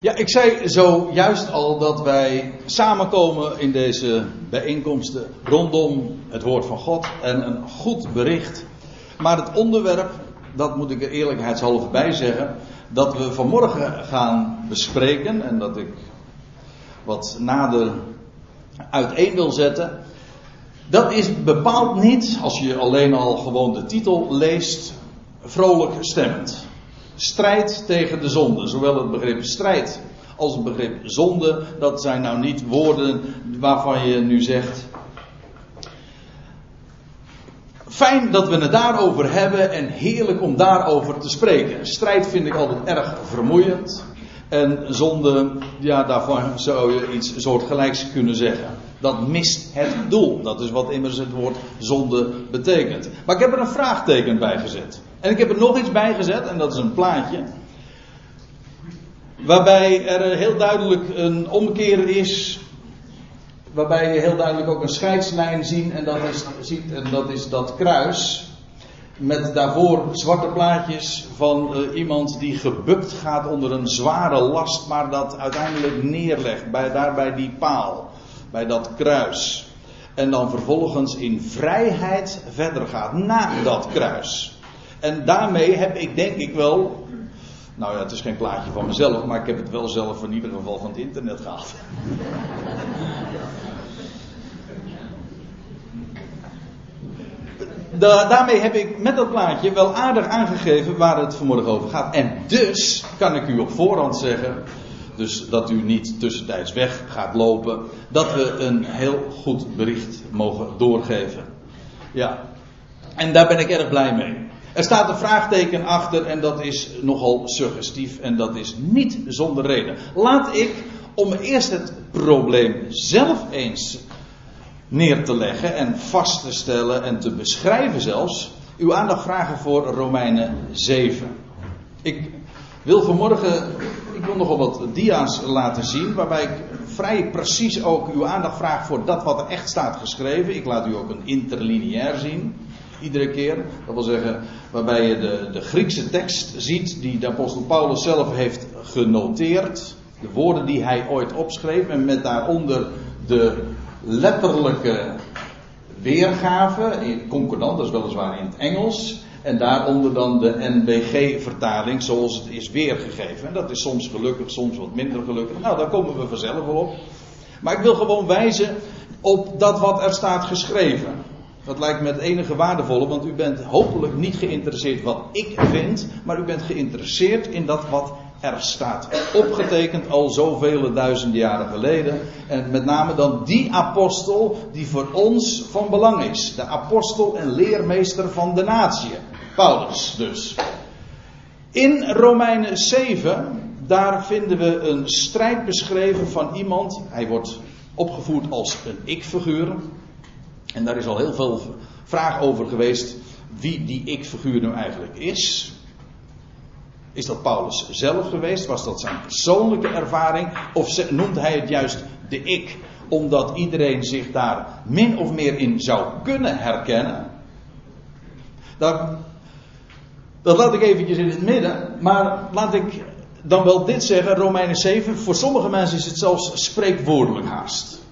Ja, ik zei zojuist al dat wij samenkomen in deze bijeenkomsten rondom het woord van God en een goed bericht. Maar het onderwerp, dat moet ik er eerlijkheidshalve bij zeggen, dat we vanmorgen gaan bespreken en dat ik wat nader uiteen wil zetten, dat is bepaald niet, als je alleen al gewoon de titel leest, vrolijk stemmend. Strijd tegen de zonde. Zowel het begrip strijd als het begrip zonde. Dat zijn nou niet woorden waarvan je nu zegt. Fijn dat we het daarover hebben en heerlijk om daarover te spreken. Strijd vind ik altijd erg vermoeiend. En zonde, ja, daarvan zou je iets soortgelijks kunnen zeggen. Dat mist het doel. Dat is wat immers het woord zonde betekent. Maar ik heb er een vraagteken bij gezet. En ik heb er nog iets bij gezet, en dat is een plaatje. Waarbij er heel duidelijk een omkeer is. Waarbij je heel duidelijk ook een scheidslijn ziet, en dat is, ziet, en dat, is dat kruis. Met daarvoor zwarte plaatjes van uh, iemand die gebukt gaat onder een zware last, maar dat uiteindelijk neerlegt, bij, daar bij die paal, bij dat kruis. En dan vervolgens in vrijheid verder gaat na dat kruis. En daarmee heb ik denk ik wel. Nou ja, het is geen plaatje van mezelf, maar ik heb het wel zelf in ieder geval van het internet gehaald. daarmee heb ik met dat plaatje wel aardig aangegeven waar het vanmorgen over gaat. En dus kan ik u op voorhand zeggen, dus dat u niet tussentijds weg gaat lopen, dat we een heel goed bericht mogen doorgeven. Ja, en daar ben ik erg blij mee. Er staat een vraagteken achter en dat is nogal suggestief en dat is niet zonder reden. Laat ik, om eerst het probleem zelf eens neer te leggen en vast te stellen en te beschrijven zelfs, uw aandacht vragen voor Romeinen 7. Ik wil vanmorgen, ik wil nogal wat dia's laten zien, waarbij ik vrij precies ook uw aandacht vraag voor dat wat er echt staat geschreven. Ik laat u ook een interlineair zien. Iedere keer. Dat wil zeggen, waarbij je de, de Griekse tekst ziet die de apostel Paulus zelf heeft genoteerd. De woorden die hij ooit opschreef en met daaronder de letterlijke weergave, in concordant, dat is weliswaar in het Engels. En daaronder dan de NBG-vertaling zoals het is weergegeven. En dat is soms gelukkig, soms wat minder gelukkig. Nou, daar komen we vanzelf wel op. Maar ik wil gewoon wijzen op dat wat er staat geschreven. Dat lijkt me het enige waardevolle, want u bent hopelijk niet geïnteresseerd wat ik vind, maar u bent geïnteresseerd in dat wat er staat opgetekend al zoveel duizenden jaren geleden. En met name dan die apostel die voor ons van belang is. De apostel en leermeester van de natie. Paulus dus. In Romeinen 7, daar vinden we een strijd beschreven van iemand. Hij wordt opgevoerd als een ik-figuur. En daar is al heel veel vraag over geweest wie die ik-figuur nu eigenlijk is. Is dat Paulus zelf geweest? Was dat zijn persoonlijke ervaring? Of noemt hij het juist de ik, omdat iedereen zich daar min of meer in zou kunnen herkennen? Dat, dat laat ik eventjes in het midden, maar laat ik dan wel dit zeggen, Romeinen 7, voor sommige mensen is het zelfs spreekwoordelijk haast.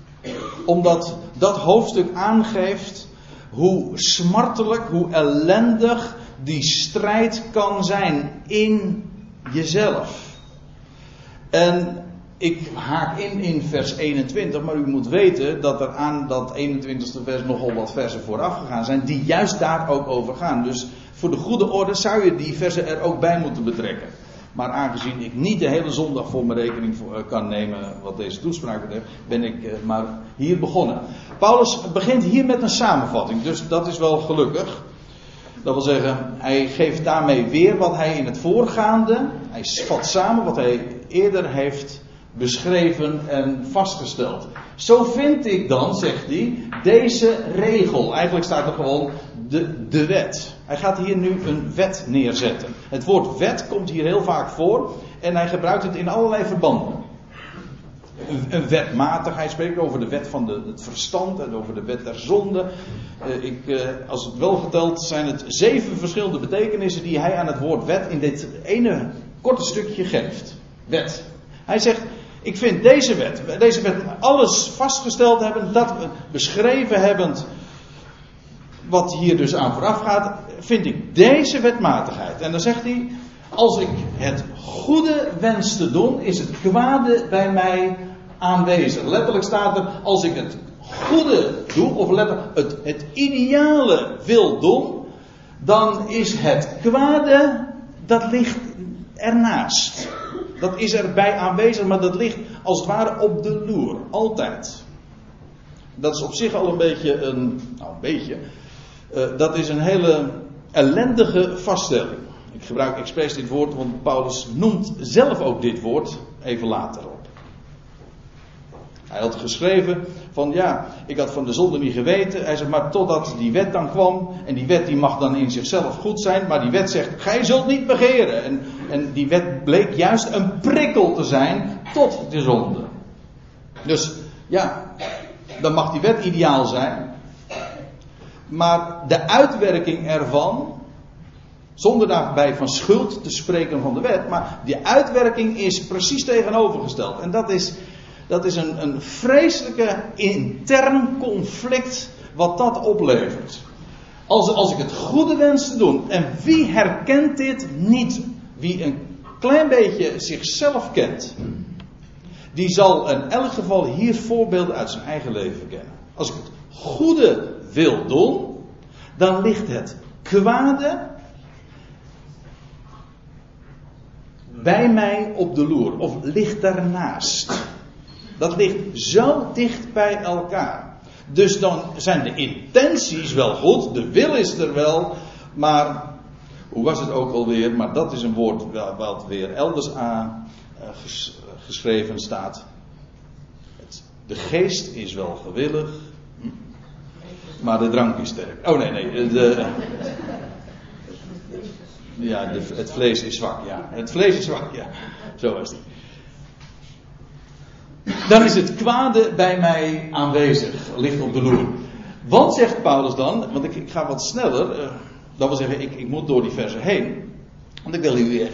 Omdat dat hoofdstuk aangeeft hoe smartelijk, hoe ellendig die strijd kan zijn in jezelf. En ik haak in in vers 21, maar u moet weten dat er aan dat 21ste vers nogal wat versen vooraf gegaan zijn, die juist daar ook over gaan. Dus voor de goede orde zou je die versen er ook bij moeten betrekken. Maar aangezien ik niet de hele zondag voor mijn rekening uh, kan nemen wat deze toespraak betreft, ben ik uh, maar hier begonnen. Paulus begint hier met een samenvatting, dus dat is wel gelukkig. Dat wil zeggen, hij geeft daarmee weer wat hij in het voorgaande, hij vat samen wat hij eerder heeft beschreven en vastgesteld. Zo vind ik dan, zegt hij, deze regel. Eigenlijk staat er gewoon de, de wet. Hij gaat hier nu een wet neerzetten. Het woord wet komt hier heel vaak voor en hij gebruikt het in allerlei verbanden. Een, een wetmatig, hij spreekt over de wet van de, het verstand en over de wet der zonde. Uh, ik, uh, als het wel geteld zijn het zeven verschillende betekenissen die hij aan het woord wet in dit ene korte stukje geeft. Wet. Hij zegt, ik vind deze wet, deze wet alles vastgesteld hebben, dat beschreven hebben, wat hier dus aan vooraf gaat, vind ik deze wetmatigheid. En dan zegt hij, als ik het goede wens te doen, is het kwade bij mij aanwezig. Letterlijk staat er, als ik het goede doe, of letterlijk het, het ideale wil doen, dan is het kwade, dat ligt ernaast. Dat is erbij aanwezig, maar dat ligt als het ware op de loer. Altijd. Dat is op zich al een beetje een. Nou, een beetje. Uh, dat is een hele ellendige vaststelling. Ik gebruik expres dit woord, want Paulus noemt zelf ook dit woord even later op. Hij had geschreven van ja, ik had van de zonde niet geweten. Hij zegt maar totdat die wet dan kwam. En die wet die mag dan in zichzelf goed zijn. Maar die wet zegt, gij zult niet begeren. En, en die wet bleek juist een prikkel te zijn tot de zonde. Dus ja, dan mag die wet ideaal zijn. Maar de uitwerking ervan, zonder daarbij van schuld te spreken van de wet, maar die uitwerking is precies tegenovergesteld. En dat is, dat is een, een vreselijke intern conflict wat dat oplevert. Als, als ik het goede wens te doen, en wie herkent dit niet? Wie een klein beetje zichzelf kent, die zal in elk geval hier voorbeelden uit zijn eigen leven kennen. Als ik het goede wil doen, dan ligt het kwade bij mij op de loer, of ligt daarnaast. Dat ligt zo dicht bij elkaar. Dus dan zijn de intenties wel goed, de wil is er wel, maar hoe was het ook alweer? Maar dat is een woord wat weer elders aan eh, geschreven staat. de geest is wel gewillig, maar de drank is sterk. Oh nee, nee. De, ja, het vlees is zwak, ja. Het vlees is zwak, ja. Zo was het dan is het kwade bij mij aanwezig, ligt op de loer. Wat zegt Paulus dan? Want ik, ik ga wat sneller. Uh, dat wil zeggen, ik, ik, moet door die versen heen. Want ik wil u uh,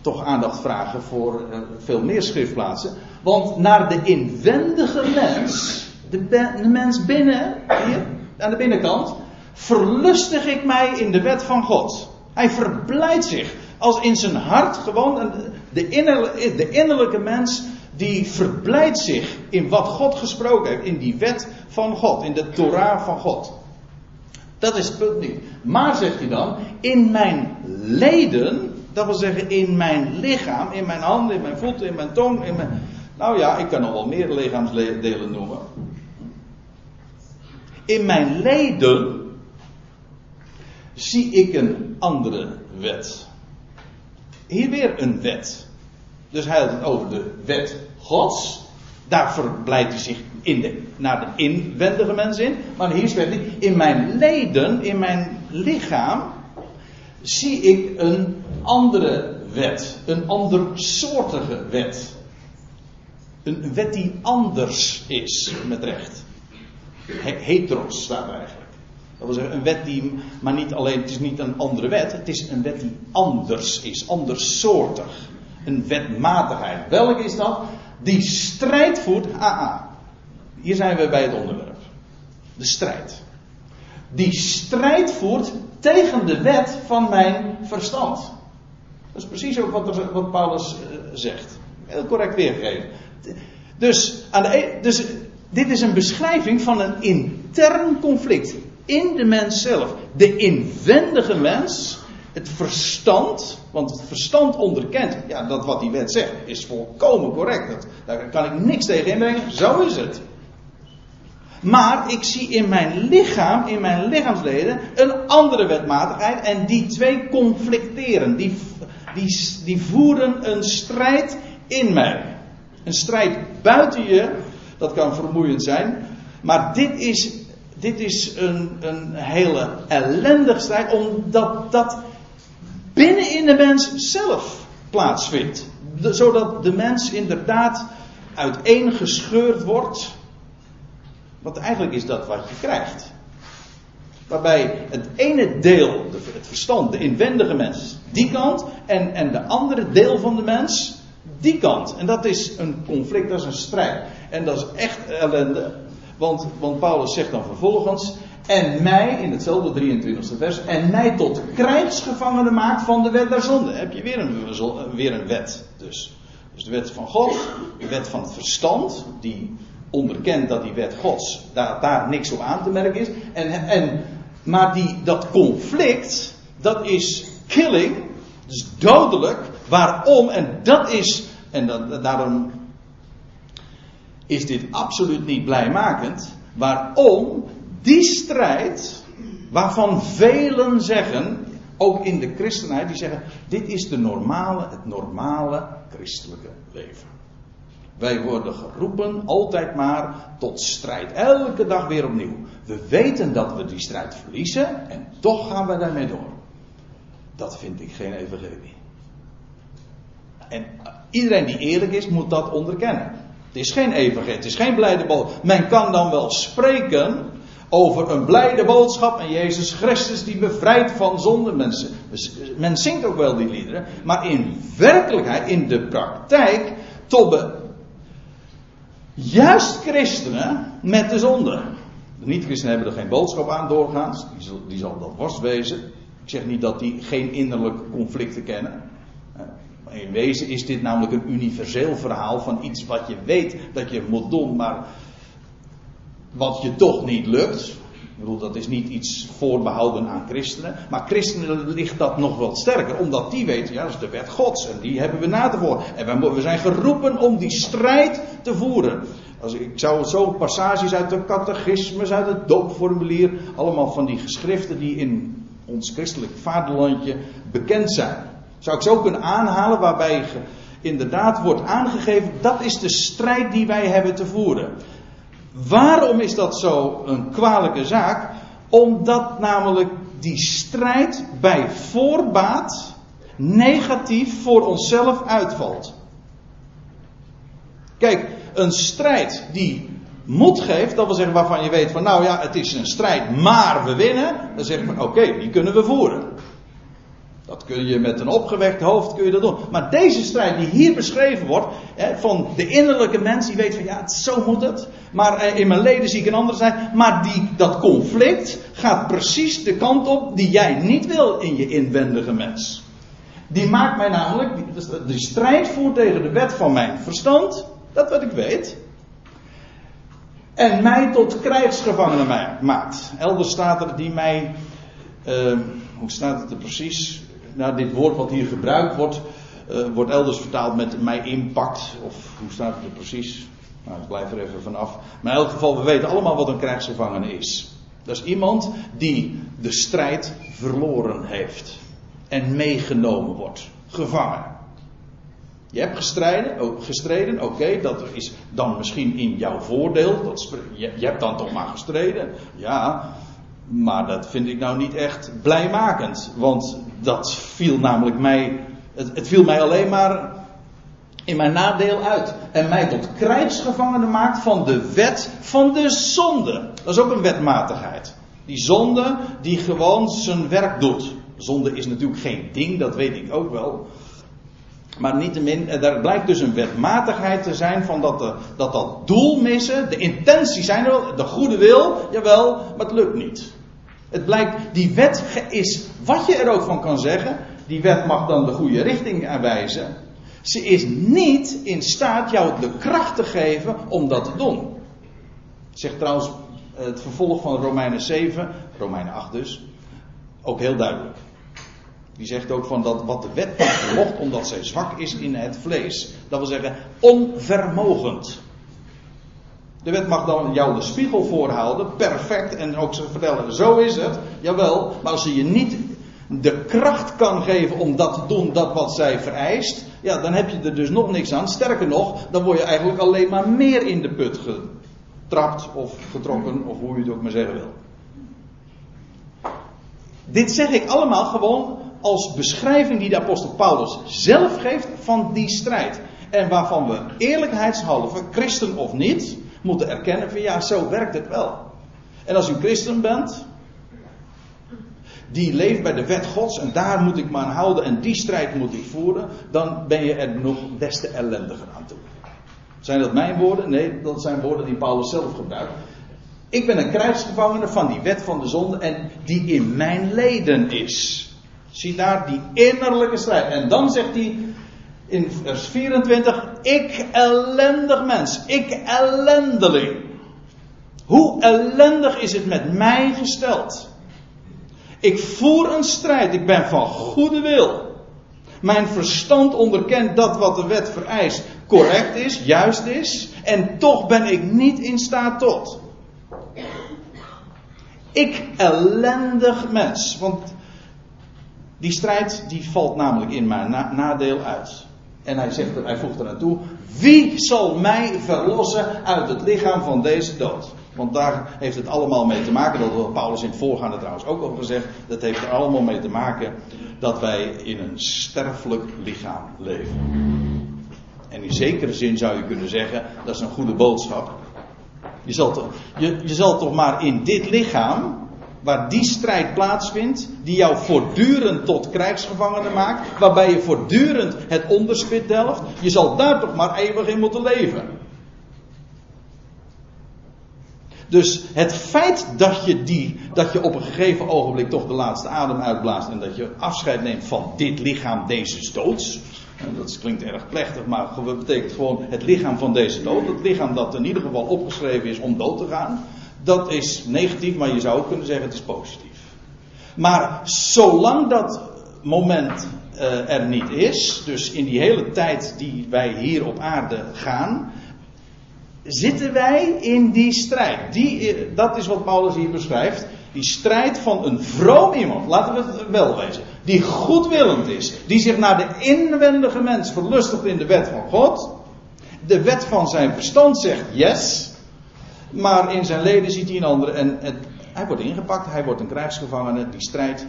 toch aandacht vragen voor uh, veel meer schriftplaatsen. Want naar de inwendige mens, de, de mens binnen, hier aan de binnenkant, verlustig ik mij in de wet van God. Hij verblijdt zich als in zijn hart gewoon de, innerlijke, de innerlijke mens die verblijdt zich in wat God gesproken heeft, in die wet van God, in de Torah van God. Dat is het punt niet. Maar zegt hij dan, in mijn leden, dat wil zeggen in mijn lichaam, in mijn handen, in mijn voeten, in mijn tong, in mijn. Nou ja, ik kan nog wel meer lichaamsdelen noemen. In mijn leden zie ik een andere wet. Hier weer een wet. Dus hij had het over de wet Gods. Daar verblijft hij zich in de, naar de inwendige mens in. Maar hier zegt hij: In mijn leden, in mijn lichaam, zie ik een andere wet. Een andersoortige wet. Een wet die anders is, met recht. Heteros staat eigenlijk. Dat wil zeggen, een wet die, maar niet alleen, het is niet een andere wet, het is een wet die anders is, andersoortig. Een wetmatigheid. Welke is dat? Die strijd voert. AA. Hier zijn we bij het onderwerp. De strijd. Die strijd voert tegen de wet van mijn verstand. Dat is precies ook wat, wat Paulus uh, zegt. Heel correct weergegeven. Dus, aan de, e- dus dit is een beschrijving van een intern conflict in de mens zelf. De inwendige mens het verstand, want het verstand onderkent, ja, dat wat die wet zegt, is volkomen correct. Dat, daar kan ik niks tegen inbrengen, zo is het. Maar ik zie in mijn lichaam, in mijn lichaamsleden, een andere wetmatigheid en die twee conflicteren. Die, die, die voeren een strijd in mij. Een strijd buiten je, dat kan vermoeiend zijn, maar dit is, dit is een, een hele ellendige strijd, omdat dat binnen in de mens zelf plaatsvindt. zodat de mens inderdaad uiteengescheurd wordt. Want eigenlijk is dat wat je krijgt. Waarbij het ene deel, het verstand, de inwendige mens, die kant, en, en de andere deel van de mens, die kant. En dat is een conflict, dat is een strijd. En dat is echt ellende. Want, want Paulus zegt dan vervolgens. En mij, in hetzelfde 23e vers. En mij tot krijgsgevangene maakt van de wet der zonde. Heb je weer een, weer een wet dus. Dus de wet van God, de wet van het verstand, die onderkent dat die wet Gods, daar, daar niks op aan te merken is. En, en, maar die, dat conflict, dat is killing, dus dodelijk. Waarom? En dat is, en dat, daarom is dit absoluut niet blijmakend. Waarom? Die strijd, waarvan velen zeggen, ook in de christenheid, die zeggen: dit is de normale, het normale christelijke leven. Wij worden geroepen altijd maar tot strijd. Elke dag weer opnieuw. We weten dat we die strijd verliezen en toch gaan we daarmee door. Dat vind ik geen evangelie. En iedereen die eerlijk is, moet dat onderkennen. Het is geen evangelie, het is geen blijde boodschap. Men kan dan wel spreken over een blijde boodschap en Jezus Christus die bevrijdt van zonde. Men, men zingt ook wel die liederen, maar in werkelijkheid, in de praktijk, tobben juist christenen met de zonde. De niet-christenen hebben er geen boodschap aan doorgaans, die zal, die zal dat worst wezen. Ik zeg niet dat die geen innerlijke conflicten kennen. In wezen is dit namelijk een universeel verhaal van iets wat je weet dat je moet doen, maar wat je toch niet lukt. Ik bedoel, dat is niet iets voorbehouden aan christenen. Maar christenen ligt dat nog wel sterker. Omdat die weten, ja, dat is de wet gods. En die hebben we na te voeren. En we zijn geroepen om die strijd te voeren. Als ik, zou zo passages uit de catechismus, uit het doopformulier. Allemaal van die geschriften die in ons christelijk vaderlandje bekend zijn. Zou ik zo kunnen aanhalen waarbij inderdaad wordt aangegeven. Dat is de strijd die wij hebben te voeren. Waarom is dat zo een kwalijke zaak? Omdat namelijk die strijd bij voorbaat negatief voor onszelf uitvalt. Kijk, een strijd die moed geeft, dat wil zeggen waarvan je weet van nou ja, het is een strijd, maar we winnen. Dan zeg je van oké, die kunnen we voeren. Dat kun je met een opgewekt hoofd kun je dat doen. Maar deze strijd die hier beschreven wordt, hè, van de innerlijke mens, die weet van ja, zo moet het. Maar eh, in mijn leden zie ik een andere zijn. Maar die, dat conflict gaat precies de kant op die jij niet wil in je inwendige mens. Die maakt mij namelijk, die, dus die strijd voert tegen de wet van mijn verstand, dat wat ik weet. En mij tot krijgsgevangene maakt. Elders staat er die mij, uh, hoe staat het er precies? Nou, dit woord wat hier gebruikt wordt, uh, wordt elders vertaald met mij impact. Of hoe staat het er precies? Nou, ik blijf er even vanaf. Maar in elk geval, we weten allemaal wat een krijgsgevangene is. Dat is iemand die de strijd verloren heeft. En meegenomen wordt. Gevangen. Je hebt gestreden, gestreden, oké, dat is dan misschien in jouw voordeel. Dat, je, je hebt dan toch maar gestreden. Ja, maar dat vind ik nou niet echt blijmakend. Want dat viel namelijk mij. Het, het, viel mij alleen maar in mijn nadeel uit. En mij tot krijgsgevangene maakt van de wet van de zonde. Dat is ook een wetmatigheid. Die zonde die gewoon zijn werk doet. Zonde is natuurlijk geen ding, dat weet ik ook wel. Maar niettemin, eh, blijkt dus een wetmatigheid te zijn van dat, de, dat dat doel missen, de intenties zijn er wel, de goede wil, jawel, maar het lukt niet. Het blijkt, die wet is, wat je er ook van kan zeggen, die wet mag dan de goede richting aanwijzen. Ze is niet in staat jou de kracht te geven om dat te doen. Zegt trouwens het vervolg van Romeinen 7, Romeinen 8 dus, ook heel duidelijk. Die zegt ook van dat wat de wet vermocht, omdat zij zwak is in het vlees. Dat wil zeggen, onvermogend. De wet mag dan jou de spiegel voorhouden, perfect, en ook ze vertellen, zo is het, jawel, maar als ze je niet de kracht kan geven om dat te doen, dat wat zij vereist, ja, dan heb je er dus nog niks aan. Sterker nog, dan word je eigenlijk alleen maar meer in de put getrapt of getrokken, of hoe je het ook maar zeggen wil. Dit zeg ik allemaal gewoon als beschrijving die de apostel Paulus zelf geeft van die strijd. En waarvan we eerlijkheidshalve, christen of niet, moeten erkennen van ja, zo werkt het wel. En als u christen bent, die leeft bij de wet Gods en daar moet ik me aan houden en die strijd moet ik voeren, dan ben je er nog des te ellendiger aan toe. Zijn dat mijn woorden? Nee, dat zijn woorden die Paulus zelf gebruikt. Ik ben een krijgsgevangene van die wet van de zonde en die in mijn leden is. Zie daar die innerlijke strijd. En dan zegt hij in vers 24: Ik ellendig mens, ik ellendeling. Hoe ellendig is het met mij gesteld? Ik voer een strijd, ik ben van goede wil. Mijn verstand onderkent dat wat de wet vereist correct is, juist is, en toch ben ik niet in staat tot. Ik ellendig mens, want die strijd die valt namelijk in mijn nadeel uit. En hij, zegt, hij voegt er naartoe: Wie zal mij verlossen uit het lichaam van deze dood? Want daar heeft het allemaal mee te maken. Dat had Paulus in het voorgaande trouwens ook al gezegd. Dat heeft er allemaal mee te maken dat wij in een sterfelijk lichaam leven. En in zekere zin zou je kunnen zeggen: dat is een goede boodschap. Je zal toch, je, je zal toch maar in dit lichaam waar die strijd plaatsvindt, die jou voortdurend tot krijgsgevangene maakt, waarbij je voortdurend het onderspit delft, je zal daar toch maar eeuwig in moeten leven. Dus het feit dat je, die, dat je op een gegeven ogenblik toch de laatste adem uitblaast en dat je afscheid neemt van dit lichaam deze doods. Dat klinkt erg plechtig, maar betekent gewoon het lichaam van deze dood. Het lichaam dat in ieder geval opgeschreven is om dood te gaan. Dat is negatief, maar je zou ook kunnen zeggen het is positief. Maar zolang dat moment uh, er niet is, dus in die hele tijd die wij hier op aarde gaan, zitten wij in die strijd. Die, eh, dat is wat Paulus hier beschrijft. Die strijd van een vroom iemand, laten we het wel wezen, die goedwillend is, die zich naar de inwendige mens verlustigt in de wet van God. De wet van zijn verstand zegt yes, maar in zijn leden ziet hij een andere. En het, hij wordt ingepakt, hij wordt een krijgsgevangene. Die strijd,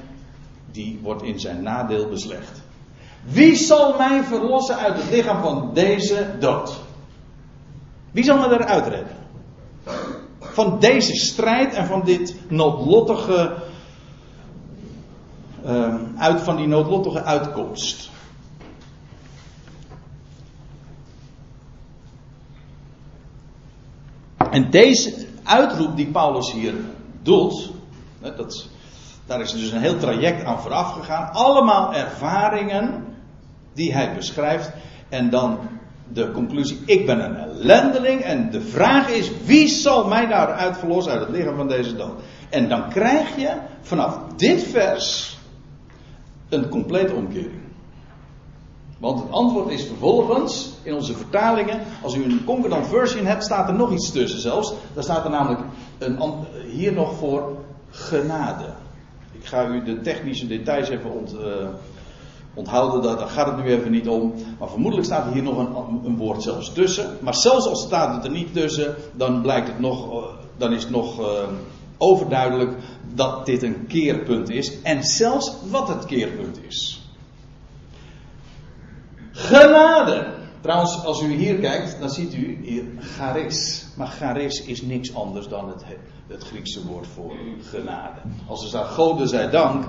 die wordt in zijn nadeel beslecht. Wie zal mij verlossen uit het lichaam van deze dood? Wie zal me eruit redden? Van deze strijd en van dit noodlottige. Uh, uit, van die noodlottige uitkomst. En deze uitroep die Paulus hier doet, dat, daar is dus een heel traject aan vooraf gegaan. Allemaal ervaringen die hij beschrijft. En dan de conclusie: ik ben een ellendeling. En de vraag is: wie zal mij daaruit verlossen uit het lichaam van deze dood? En dan krijg je vanaf dit vers een complete omkering. Want het antwoord is vervolgens in onze vertalingen. Als u een concordant version hebt, staat er nog iets tussen zelfs. Daar staat er namelijk een, hier nog voor genade. Ik ga u de technische details even ont, uh, onthouden, daar, gaat het nu even niet om. Maar vermoedelijk staat er hier nog een, een, woord zelfs tussen. Maar zelfs als staat het er niet tussen, dan blijkt het nog, uh, dan is het nog uh, overduidelijk dat dit een keerpunt is. En zelfs wat het keerpunt is. Genade. Trouwens, als u hier kijkt, dan ziet u hier charis. Maar charis is niks anders dan het, het Griekse woord voor genade. Als er staat Gode zij dank.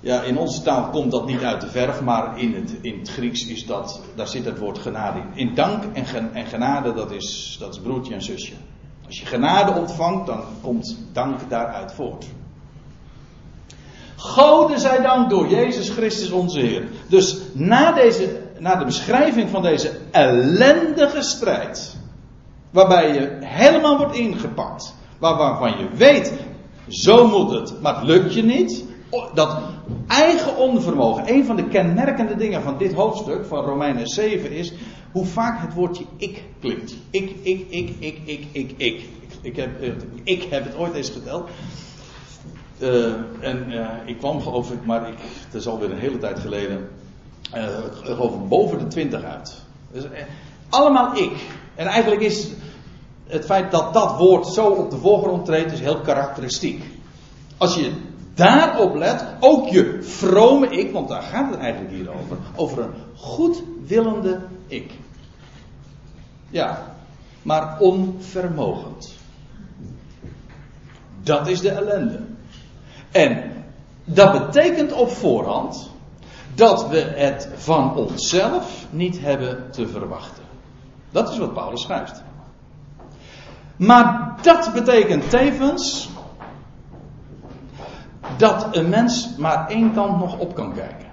Ja, in onze taal komt dat niet uit de verf, maar in het, in het Grieks is dat, daar zit het woord genade in. In dank en, en genade, dat is, dat is broertje en zusje. Als je genade ontvangt, dan komt dank daaruit voort. Gode zij dank door Jezus Christus onze Heer. Dus na deze naar de beschrijving van deze ellendige strijd. Waarbij je helemaal wordt ingepakt. Waarvan je weet, zo moet het, maar het lukt je niet. Dat eigen onvermogen, een van de kenmerkende dingen van dit hoofdstuk van Romeinen 7 is hoe vaak het woordje ik klinkt. Ik, ik, ik, ik, ik, ik, ik. Ik heb, ik heb het ooit eens geteld. Uh, en uh, ik kwam geloof ik, maar ik, het is alweer een hele tijd geleden uh, boven de 20 uit. Dus, uh, allemaal ik. En eigenlijk is het feit dat dat woord zo op de voorgrond treedt, is heel karakteristiek. Als je daarop let, ook je vrome ik, want daar gaat het eigenlijk hier over, over een goedwillende ik. Ja, maar onvermogend. Dat is de ellende. En Dat betekent op voorhand dat we het van onszelf niet hebben te verwachten. Dat is wat Paulus schrijft. Maar dat betekent tevens dat een mens maar één kant nog op kan kijken.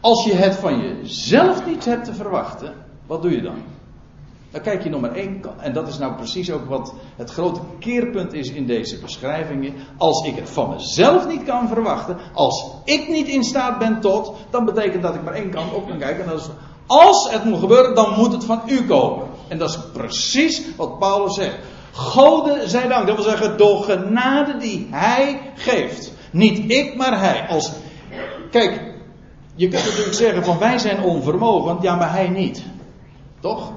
Als je het van jezelf niet hebt te verwachten, wat doe je dan? Dan kijk je maar één kant. En dat is nou precies ook wat het grote keerpunt is in deze beschrijvingen. Als ik het van mezelf niet kan verwachten, als ik niet in staat ben tot, dan betekent dat ik maar één kant op kan kijken. En dat is, als het moet gebeuren, dan moet het van u komen. En dat is precies wat Paulus zegt. Gode zij dank. Dat wil zeggen, door genade die hij geeft. Niet ik, maar hij. Als, kijk, je kunt natuurlijk zeggen van wij zijn onvermogend, ja, maar hij niet. Toch?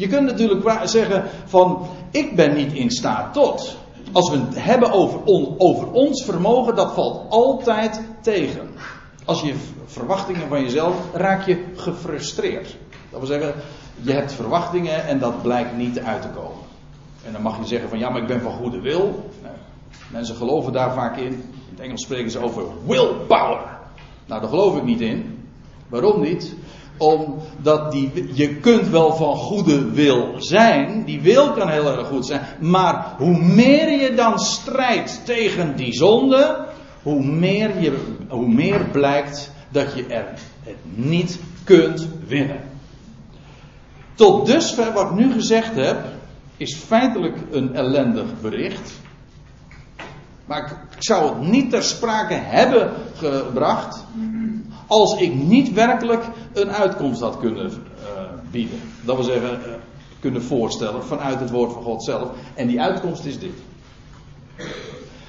Je kunt natuurlijk zeggen van ik ben niet in staat tot. Als we het hebben over, over ons vermogen, dat valt altijd tegen. Als je verwachtingen van jezelf, raak je gefrustreerd. Dat wil zeggen, je hebt verwachtingen en dat blijkt niet uit te komen. En dan mag je zeggen van ja, maar ik ben van goede wil. mensen geloven daar vaak in. In het Engels spreken ze over willpower. Nou, daar geloof ik niet in. Waarom niet? Omdat die, je kunt wel van goede wil zijn. Die wil kan heel erg goed zijn. Maar hoe meer je dan strijdt tegen die zonde. Hoe meer, je, hoe meer blijkt dat je er het niet kunt winnen. Tot dusver wat ik nu gezegd heb. Is feitelijk een ellendig bericht. Maar ik zou het niet ter sprake hebben gebracht. Als ik niet werkelijk een uitkomst had kunnen uh, bieden. Dat wil zeggen, uh, kunnen voorstellen vanuit het woord van God zelf. En die uitkomst is dit.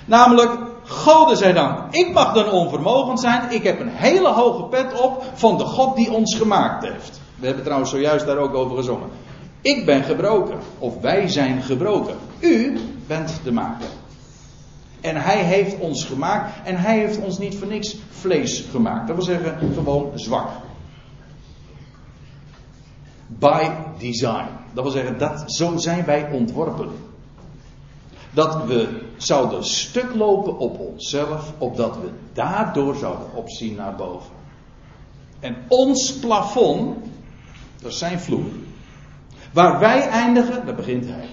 Namelijk, Gode zij dank. Ik mag dan onvermogend zijn. Ik heb een hele hoge pet op van de God die ons gemaakt heeft. We hebben trouwens zojuist daar ook over gezongen. Ik ben gebroken. Of wij zijn gebroken. U bent de maker. En hij heeft ons gemaakt. En hij heeft ons niet voor niks vlees gemaakt. Dat wil zeggen, gewoon zwak. By design. Dat wil zeggen, dat, zo zijn wij ontworpen. Dat we zouden stuk lopen op onszelf, opdat we daardoor zouden opzien naar boven. En ons plafond, dat is zijn vloer. Waar wij eindigen, daar begint hij.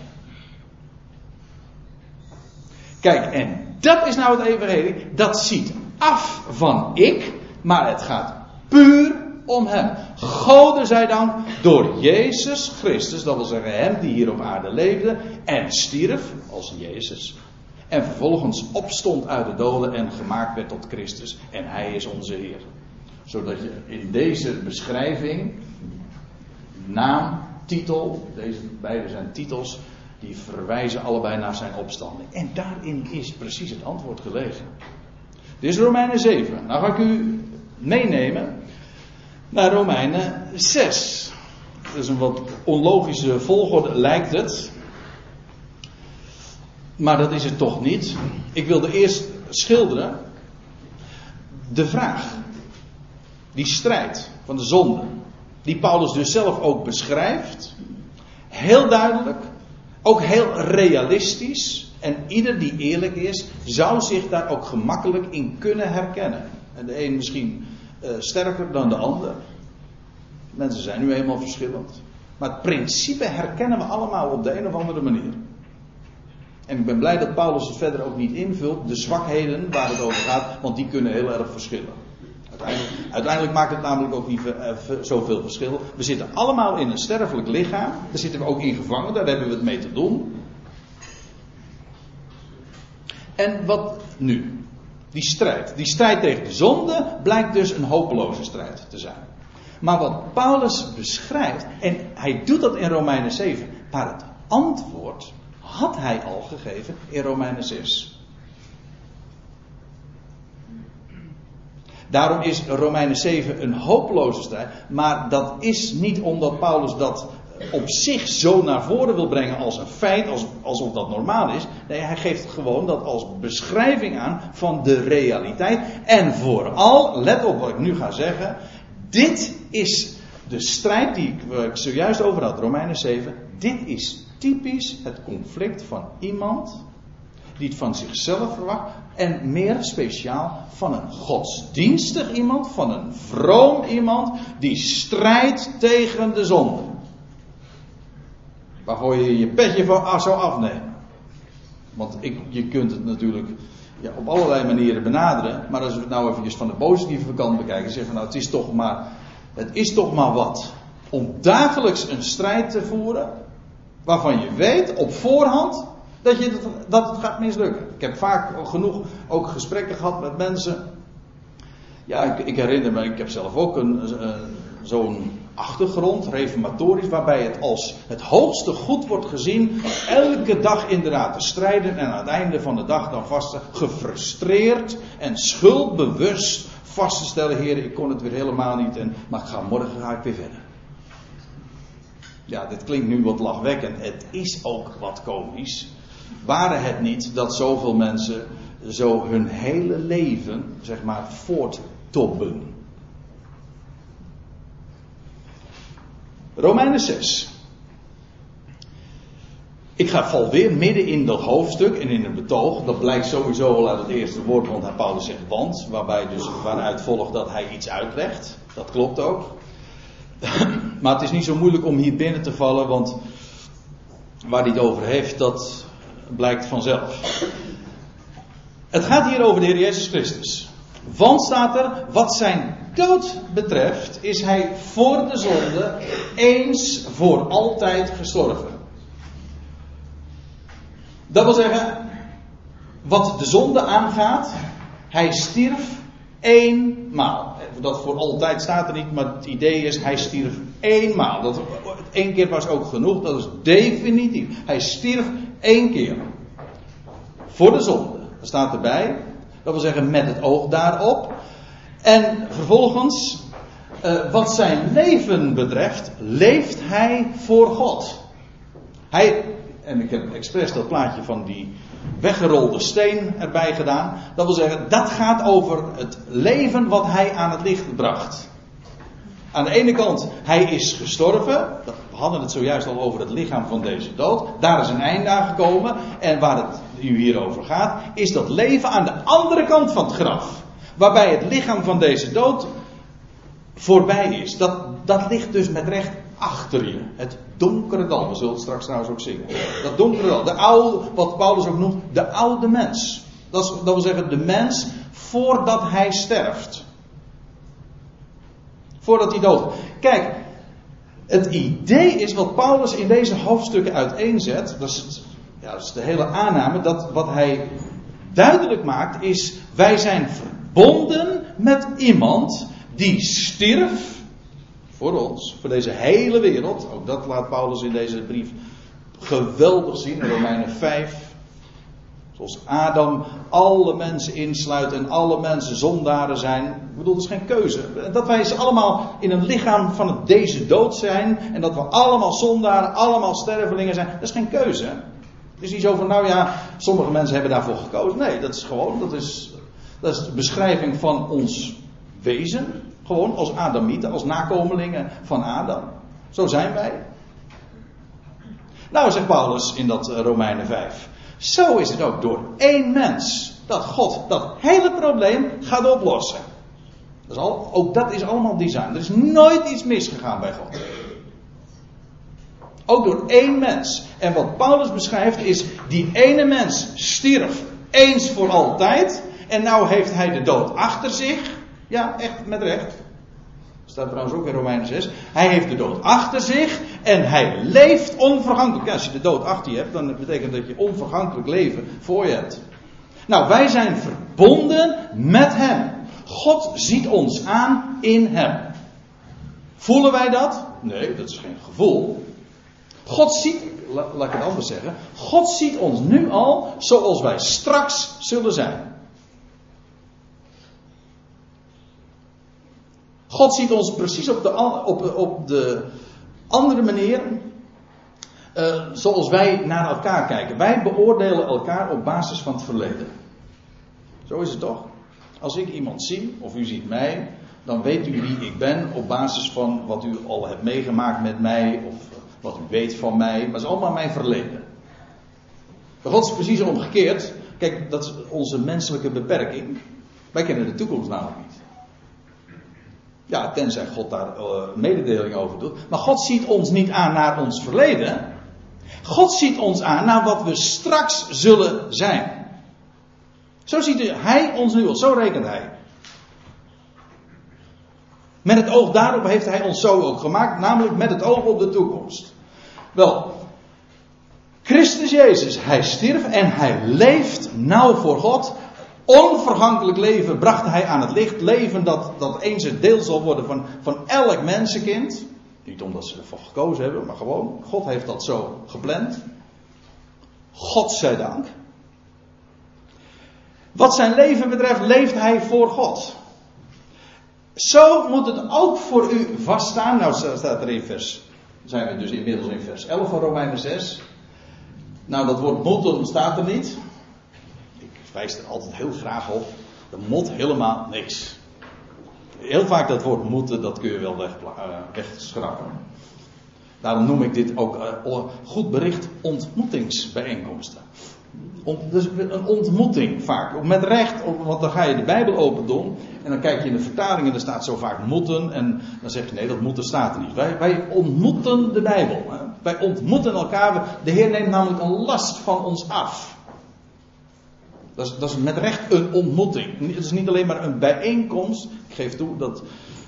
Kijk, en dat is nou het evangelie. Dat ziet af van ik, maar het gaat puur om hem. Gode zij dank door Jezus Christus, dat wil zeggen hem die hier op aarde leefde en stierf als Jezus. En vervolgens opstond uit de doden en gemaakt werd tot Christus. En hij is onze Heer. Zodat je in deze beschrijving, naam, titel, deze beide zijn titels, die verwijzen allebei naar zijn opstanding. En daarin is precies het antwoord gelegen. Dit is Romeinen 7. Nou ga ik u meenemen naar Romeinen 6. Dat is een wat onlogische volgorde, lijkt het. Maar dat is het toch niet. Ik wilde eerst schilderen de vraag, die strijd van de zonde, die Paulus dus zelf ook beschrijft, heel duidelijk, ook heel realistisch. En ieder die eerlijk is, zou zich daar ook gemakkelijk in kunnen herkennen. En de een misschien uh, sterker dan de ander. Mensen zijn nu eenmaal verschillend. Maar het principe herkennen we allemaal op de een of andere manier. En ik ben blij dat Paulus het verder ook niet invult, de zwakheden waar het over gaat, want die kunnen heel erg verschillen. Uiteindelijk, maakt het namelijk ook niet uh, zoveel verschil. We zitten allemaal in een sterfelijk lichaam. Daar zitten we ook in gevangen, daar hebben we het mee te doen. En wat nu? Die strijd. Die strijd tegen de zonde blijkt dus een hopeloze strijd te zijn. Maar wat Paulus beschrijft, en hij doet dat in Romeinen 7, maar het antwoord had hij al gegeven in Romeinen 6. Daarom is Romeinen 7 een hopeloze strijd. Maar dat is niet omdat Paulus dat op zich zo naar voren wil brengen als een feit, als, alsof dat normaal is. Nee, hij geeft gewoon dat als beschrijving aan van de realiteit. En vooral, let op wat ik nu ga zeggen. Dit is de strijd die ik, zojuist over had, Romeinen 7. Dit is typisch het conflict van iemand die het van zichzelf verwacht En meer speciaal van een godsdienstig iemand, van een vroom iemand, die strijdt tegen de zonde. Waarvoor je je petje voor zou afnemen. Want ik, je kunt het natuurlijk ja, op allerlei manieren benaderen. Maar als we het nou even van de positieve kant bekijken, zeggen we nou het is toch maar, het is toch maar wat. Om dagelijks een strijd te voeren, waarvan je weet op voorhand dat, je, dat het gaat mislukken. Ik heb vaak genoeg ook gesprekken gehad met mensen. Ja, ik, ik herinner me, ik heb zelf ook een, zo'n achtergrond, reformatorisch, waarbij het als het hoogste goed wordt gezien, elke dag inderdaad te strijden en aan het einde van de dag dan vast gefrustreerd en schuldbewust vast te stellen, heren, ik kon het weer helemaal niet, en, maar ga, morgen ga ik weer verder. Ja, dit klinkt nu wat lachwekkend. Het is ook wat komisch. Waren het niet dat zoveel mensen zo hun hele leven, zeg maar, voorttobben. Romeinen 6. Ik ga val weer midden in dat hoofdstuk en in het betoog. Dat blijkt sowieso al uit het eerste woord, want Paulus zegt want. Waarbij dus waaruit volgt dat hij iets uitlegt. Dat klopt ook. Maar het is niet zo moeilijk om hier binnen te vallen, want waar hij het over heeft, dat blijkt vanzelf. Het gaat hier over de Heer Jezus Christus. Want staat er, wat zijn dood betreft, is hij voor de zonde eens voor altijd gestorven. Dat wil zeggen, wat de zonde aangaat, hij stierf eenmaal. Dat voor altijd staat er niet, maar het idee is, hij stierf eenmaal. Dat, één keer was ook genoeg, dat is definitief. Hij stierf één keer. Voor de zonde. Dat staat erbij. Dat wil zeggen met het oog daarop. En vervolgens, uh, wat zijn leven betreft, leeft hij voor God. Hij, en ik heb expres dat plaatje van die weggerolde steen erbij gedaan. Dat wil zeggen, dat gaat over het leven wat hij aan het licht bracht. Aan de ene kant, hij is gestorven. We hadden het zojuist al over het lichaam van deze dood. Daar is een einde aan gekomen. En waar het u hier over gaat, is dat leven aan de andere kant van het graf. Waarbij het lichaam van deze dood voorbij is. Dat, dat ligt dus met recht achter je. Het donkere dal. We zullen het straks trouwens ook zingen. Dat donkere dal. De oude, wat Paulus ook noemt, de oude mens. Dat, dat wil zeggen, de mens voordat hij sterft. Voordat hij dood. Kijk, het idee is wat Paulus in deze hoofdstukken uiteenzet. Dat is, dat is de hele aanname. Dat wat hij duidelijk maakt is: wij zijn verbonden met iemand die stierf voor ons, voor deze hele wereld. Ook dat laat Paulus in deze brief geweldig zien in Romeinen 5. Zoals Adam alle mensen insluit en alle mensen zondaren zijn. Ik bedoel, dat is geen keuze. Dat wij allemaal in een lichaam van het deze dood zijn. En dat we allemaal zondaren, allemaal stervelingen zijn. Dat is geen keuze. Het is niet zo van, nou ja, sommige mensen hebben daarvoor gekozen. Nee, dat is gewoon, dat is, dat is de beschrijving van ons wezen. Gewoon als Adamieten, als nakomelingen van Adam. Zo zijn wij. Nou, zegt Paulus in dat eh, Romeinen 5. Zo is het ook door één mens dat God dat hele probleem gaat oplossen. Dat is ook dat is allemaal design. Er is nooit iets misgegaan bij God. Ook door één mens. En wat Paulus beschrijft is, die ene mens stierf eens voor altijd. En nou heeft hij de dood achter zich. Ja, echt met recht. Staat trouwens ook in Romeinen 6. Hij heeft de dood achter zich en hij leeft onvergankelijk. Als je de dood achter je hebt, dan betekent dat je onvergankelijk leven voor je hebt. Nou, wij zijn verbonden met hem. God ziet ons aan in hem. Voelen wij dat? Nee, dat is geen gevoel. God ziet, laat ik het anders zeggen. God ziet ons nu al zoals wij straks zullen zijn. God ziet ons precies op de, op, op de andere manier uh, zoals wij naar elkaar kijken. Wij beoordelen elkaar op basis van het verleden. Zo is het toch? Als ik iemand zie, of u ziet mij, dan weet u wie ik ben op basis van wat u al hebt meegemaakt met mij, of wat u weet van mij. Maar het is allemaal mijn verleden. Bij God is precies omgekeerd. Kijk, dat is onze menselijke beperking. Wij kennen de toekomst namelijk niet. Ja, tenzij God daar uh, mededeling over doet. Maar God ziet ons niet aan naar ons verleden. God ziet ons aan naar wat we straks zullen zijn. Zo ziet hij ons nu al, zo rekent hij. Met het oog daarop heeft hij ons zo ook gemaakt, namelijk met het oog op de toekomst. Wel, Christus Jezus, hij stierf en hij leeft nauw voor God. Onvergankelijk leven bracht hij aan het licht. Leven dat, dat eens het deel zal worden van, van elk mensenkind. Niet omdat ze ervoor gekozen hebben, maar gewoon. God heeft dat zo gepland. God zij dank. Wat zijn leven betreft, leeft hij voor God. Zo moet het ook voor u vaststaan. Nou staat er in vers, zijn we dus inmiddels in vers 11 van Romeinen 6. Nou, dat woord moeten staat er niet. Ik wijs er altijd heel graag op. Er moet helemaal niks. Heel vaak dat woord moeten, dat kun je wel uh, wegschrappen. Daarom noem ik dit ook uh, goed bericht ontmoetingsbijeenkomsten. dus een ontmoeting vaak. Met recht, want dan ga je de Bijbel open doen. En dan kijk je in de vertalingen, en er staat zo vaak moeten. En dan zeg je nee, dat moeten staat er niet. Wij, wij ontmoeten de Bijbel. Hè. Wij ontmoeten elkaar. De Heer neemt namelijk een last van ons af. Dat is, dat is met recht een ontmoeting. Het is niet alleen maar een bijeenkomst. Ik geef toe dat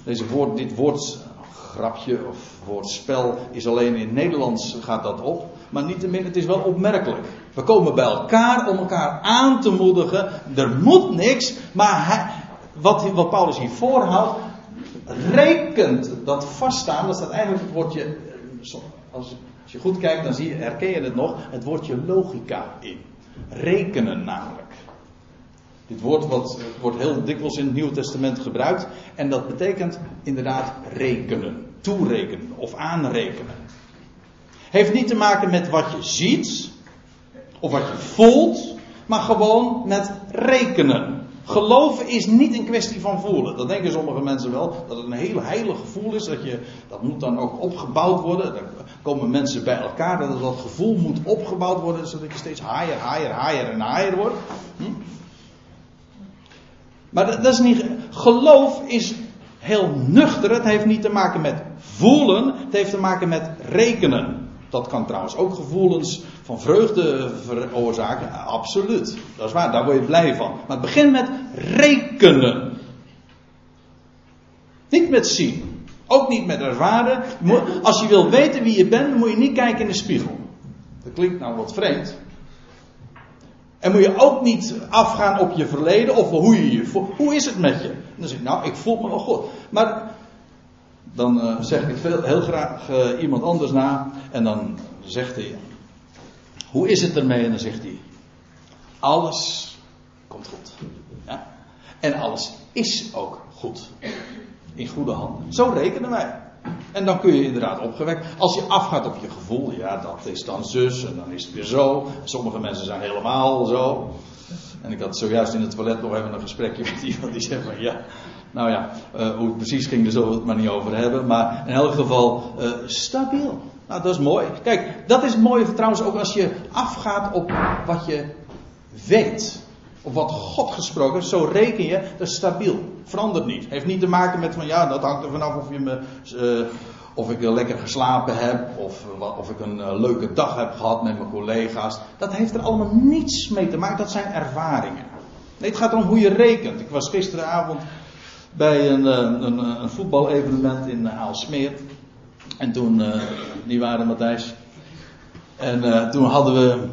deze woord, dit woordgrapje of woordspel is alleen in het Nederlands gaat dat op. Maar niettemin, het is wel opmerkelijk. We komen bij elkaar om elkaar aan te moedigen. Er moet niks, maar wat, Paulus hier voorhoudt, rekent dat vaststaan. Dat staat eigenlijk het woordje, als, als je goed kijkt, dan zie je, herken je het nog, het woordje logica in. Rekenen namelijk. Dit woord wat, wordt heel dikwijls in het Nieuwe Testament gebruikt. En dat betekent inderdaad rekenen. Toerekenen of aanrekenen. Heeft niet te maken met wat je ziet. Of wat je voelt. Maar gewoon met rekenen. Geloven is niet een kwestie van voelen. Dat denken sommige mensen wel. Dat het een heel heilig gevoel is. Dat, je, dat moet dan ook opgebouwd worden. Dan komen mensen bij elkaar. Dat dat gevoel moet opgebouwd worden. Zodat je steeds haaier, haaier, haaier en haaier wordt. Hm? Maar dat, is niet. Geloof is heel nuchter. Het heeft niet te maken met voelen. Het heeft te maken met rekenen. Dat kan trouwens ook gevoelens van vreugde veroorzaken. Absoluut. Dat is waar, daar word je blij van. Maar het begint met rekenen. Niet met zien. Ook niet met ervaren. Als je wil weten wie je bent, moet je niet kijken in de spiegel. Dat klinkt nou wat vreemd. En moet je ook niet afgaan op je verleden of hoe je je voelt. Hoe is het met je? En dan zeg je, nou, ik voel me nog goed. Maar dan uh, zeg ik heel graag uh, iemand anders na. En dan zegt hij, hoe is het ermee? En dan zegt hij, alles komt goed. Ja? En alles is ook goed. In goede handen. Zo rekenen wij. En dan kun je inderdaad opgewekt. Als je afgaat op je gevoel, ja, dat is dan zus en dan is het weer zo. Sommige mensen zijn helemaal zo. En ik had zojuist in het toilet nog even een gesprekje met iemand die zei van ja, nou ja, uh, hoe het precies ging, daar zullen we het maar niet over hebben. Maar in elk geval uh, stabiel. Nou, dat is mooi. Kijk, dat is mooi trouwens ook als je afgaat op wat je weet. Of wat God gesproken heeft, zo reken je, dat is stabiel. Verandert niet. Heeft niet te maken met van ja, dat hangt er vanaf of je me. Uh, of ik lekker geslapen heb, of, of ik een leuke dag heb gehad met mijn collega's. Dat heeft er allemaal niets mee te maken, dat zijn ervaringen. Nee, het gaat erom hoe je rekent. Ik was gisteravond bij een, een, een, voetbalevenement in Aalsmeer. En toen, uh, die waren Matthijs. En toen hadden we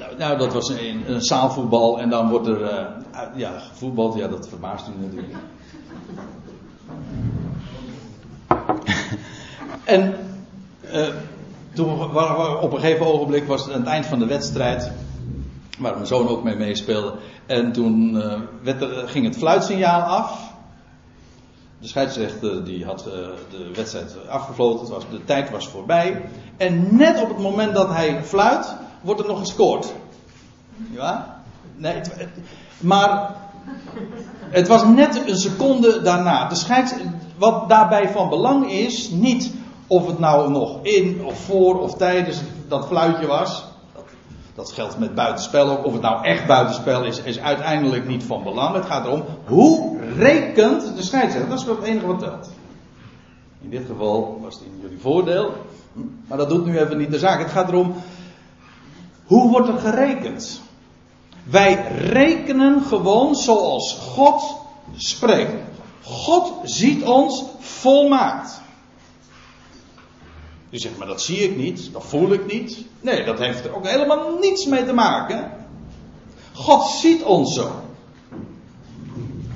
nou, nou, dat was een, een, zaalvoetbal en dan wordt er uh, ja, gevoetbald. Ja, dat verbaast u natuurlijk. en uh, toen, op een gegeven ogenblik was het aan het eind van de wedstrijd, waar mijn zoon ook mee meespeelde. En toen uh, werd er, ging het fluitsignaal af. De scheidsrechter die had de wedstrijd afgefloten, de tijd was voorbij. En net op het moment dat hij fluit, wordt er nog gescoord. Ja? Nee, maar het was net een seconde daarna. De scheids, wat daarbij van belang is, niet of het nou nog in of voor of tijdens dat fluitje was. dat geldt met buitenspel ook. Of het nou echt buitenspel is, is uiteindelijk niet van belang. Het gaat erom, hoe rekent de scheidsrechter? Dat is het enige wat telt. In dit geval was het in jullie voordeel. Maar dat doet nu even niet de zaak. Het gaat erom, hoe wordt er gerekend? Wij rekenen gewoon zoals God spreekt. God ziet ons volmaakt. Je zegt, maar dat zie ik niet, dat voel ik niet. Nee, dat heeft er ook helemaal niets mee te maken. God ziet ons zo.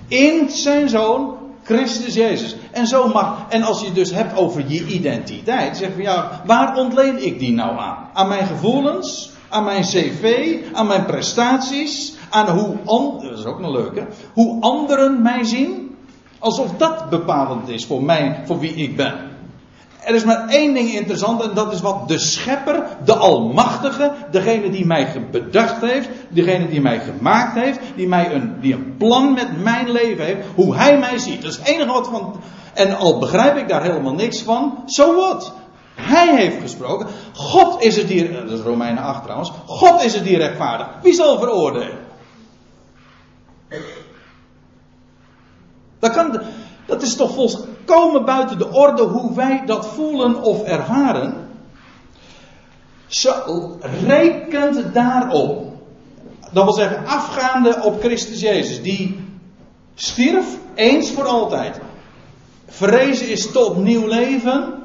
In zijn zoon Christus Jezus. En zo mag, en als je het dus hebt over je identiteit, zeg je ja, waar ontleen ik die nou aan? Aan mijn gevoelens? Aan mijn cv? Aan mijn prestaties? Aan hoe, dat is ook een leuke, hoe anderen mij zien? Alsof dat bepalend is voor mij, voor wie ik ben. Er is maar één ding interessant en dat is wat de schepper, de almachtige, degene die mij bedacht heeft, degene die mij gemaakt heeft, die, mij een, die een plan met mijn leven heeft, hoe hij mij ziet. Dat is het enige wat van, en al begrijp ik daar helemaal niks van, zo so wat. Hij heeft gesproken. God is het die, dat is Romeinen 8 trouwens, God is het die rechtvaardig. Wie zal veroordelen? Dat dat is toch volkomen buiten de orde hoe wij dat voelen of ervaren. Zo rekent daarop. Dat wil zeggen, afgaande op Christus Jezus, die stierf eens voor altijd. Verrezen is tot nieuw leven.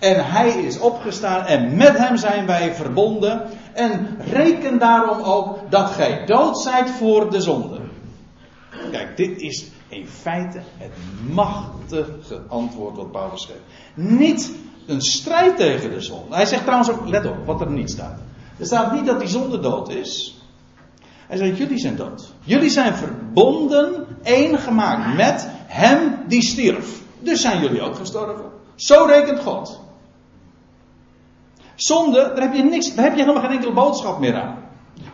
En hij is opgestaan en met hem zijn wij verbonden. En reken daarom ook dat gij dood zijt voor de zonde. Kijk, dit is in feite het machtige antwoord wat Paulus geeft. Niet een strijd tegen de zonde. Hij zegt trouwens ook, let op, wat er niet staat. Er staat niet dat die zonde dood is. Hij zegt, jullie zijn dood. Jullie zijn verbonden, één gemaakt met hem die stierf. Dus zijn jullie ook gestorven. Zo rekent God. Zonde, daar heb je niks, daar heb je helemaal geen enkele boodschap meer aan.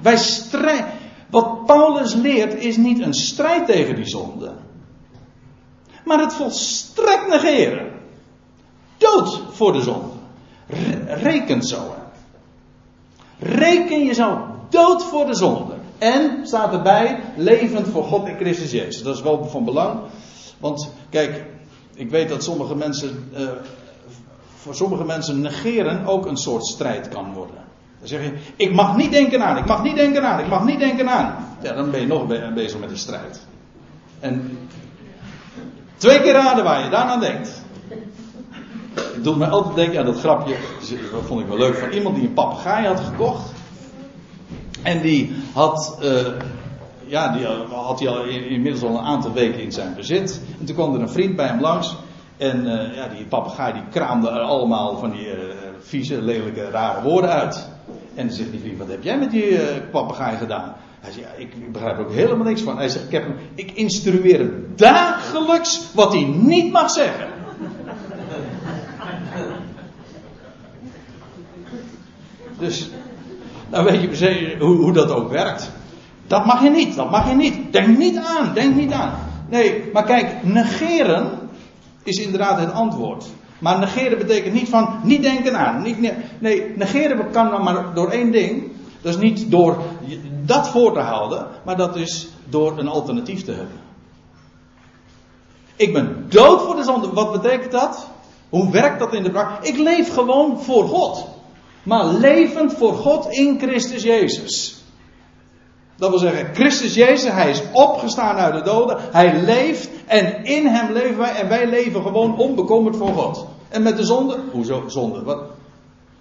Wij strijden. Wat Paulus leert is niet een strijd tegen die zonde maar het volstrekt negeren. Dood voor de zonde. Reken zo. Reken jezelf dood voor de zonde. En staat erbij, levend voor God en Christus Jezus. Dat is wel van belang. Want kijk, ik weet dat sommige mensen, uh, voor sommige mensen negeren ook een soort strijd kan worden. Dan zeg je, ik mag niet denken aan, ik mag niet denken aan, ik mag niet denken aan. Ja, dan ben je nog bezig met een strijd. En Twee keer raden waar je daaraan denkt. Het doet me altijd denken aan dat grapje. Dat vond ik wel leuk. Van iemand die een papegaai had gekocht. En die had. Uh, ja, die had hij al inmiddels al een aantal weken in zijn bezit. En toen kwam er een vriend bij hem langs. En uh, ja, die papegaai die kraamde er allemaal van die uh, vieze, lelijke, rare woorden uit. En dan zegt die Wat heb jij met die papegaai gedaan? Hij zegt, ik begrijp er ook helemaal niks van. Hij zegt, ik, heb hem, ik instrueer hem dagelijks wat hij niet mag zeggen. Dus, nou weet je hoe, hoe dat ook werkt. Dat mag je niet, dat mag je niet. Denk niet aan, denk niet aan. Nee, maar kijk, negeren is inderdaad het antwoord. Maar negeren betekent niet van niet denken aan. Niet, nee, negeren kan dan maar door één ding. Dat is niet door dat voor te houden, maar dat is door een alternatief te hebben. Ik ben dood voor de zonde. Wat betekent dat? Hoe werkt dat in de praktijk? Ik leef gewoon voor God. Maar levend voor God in Christus Jezus. Dat wil zeggen, Christus Jezus, hij is opgestaan uit de doden. Hij leeft en in hem leven wij. En wij leven gewoon onbekommerd voor God. En met de zonde? Hoezo zonde? Wat?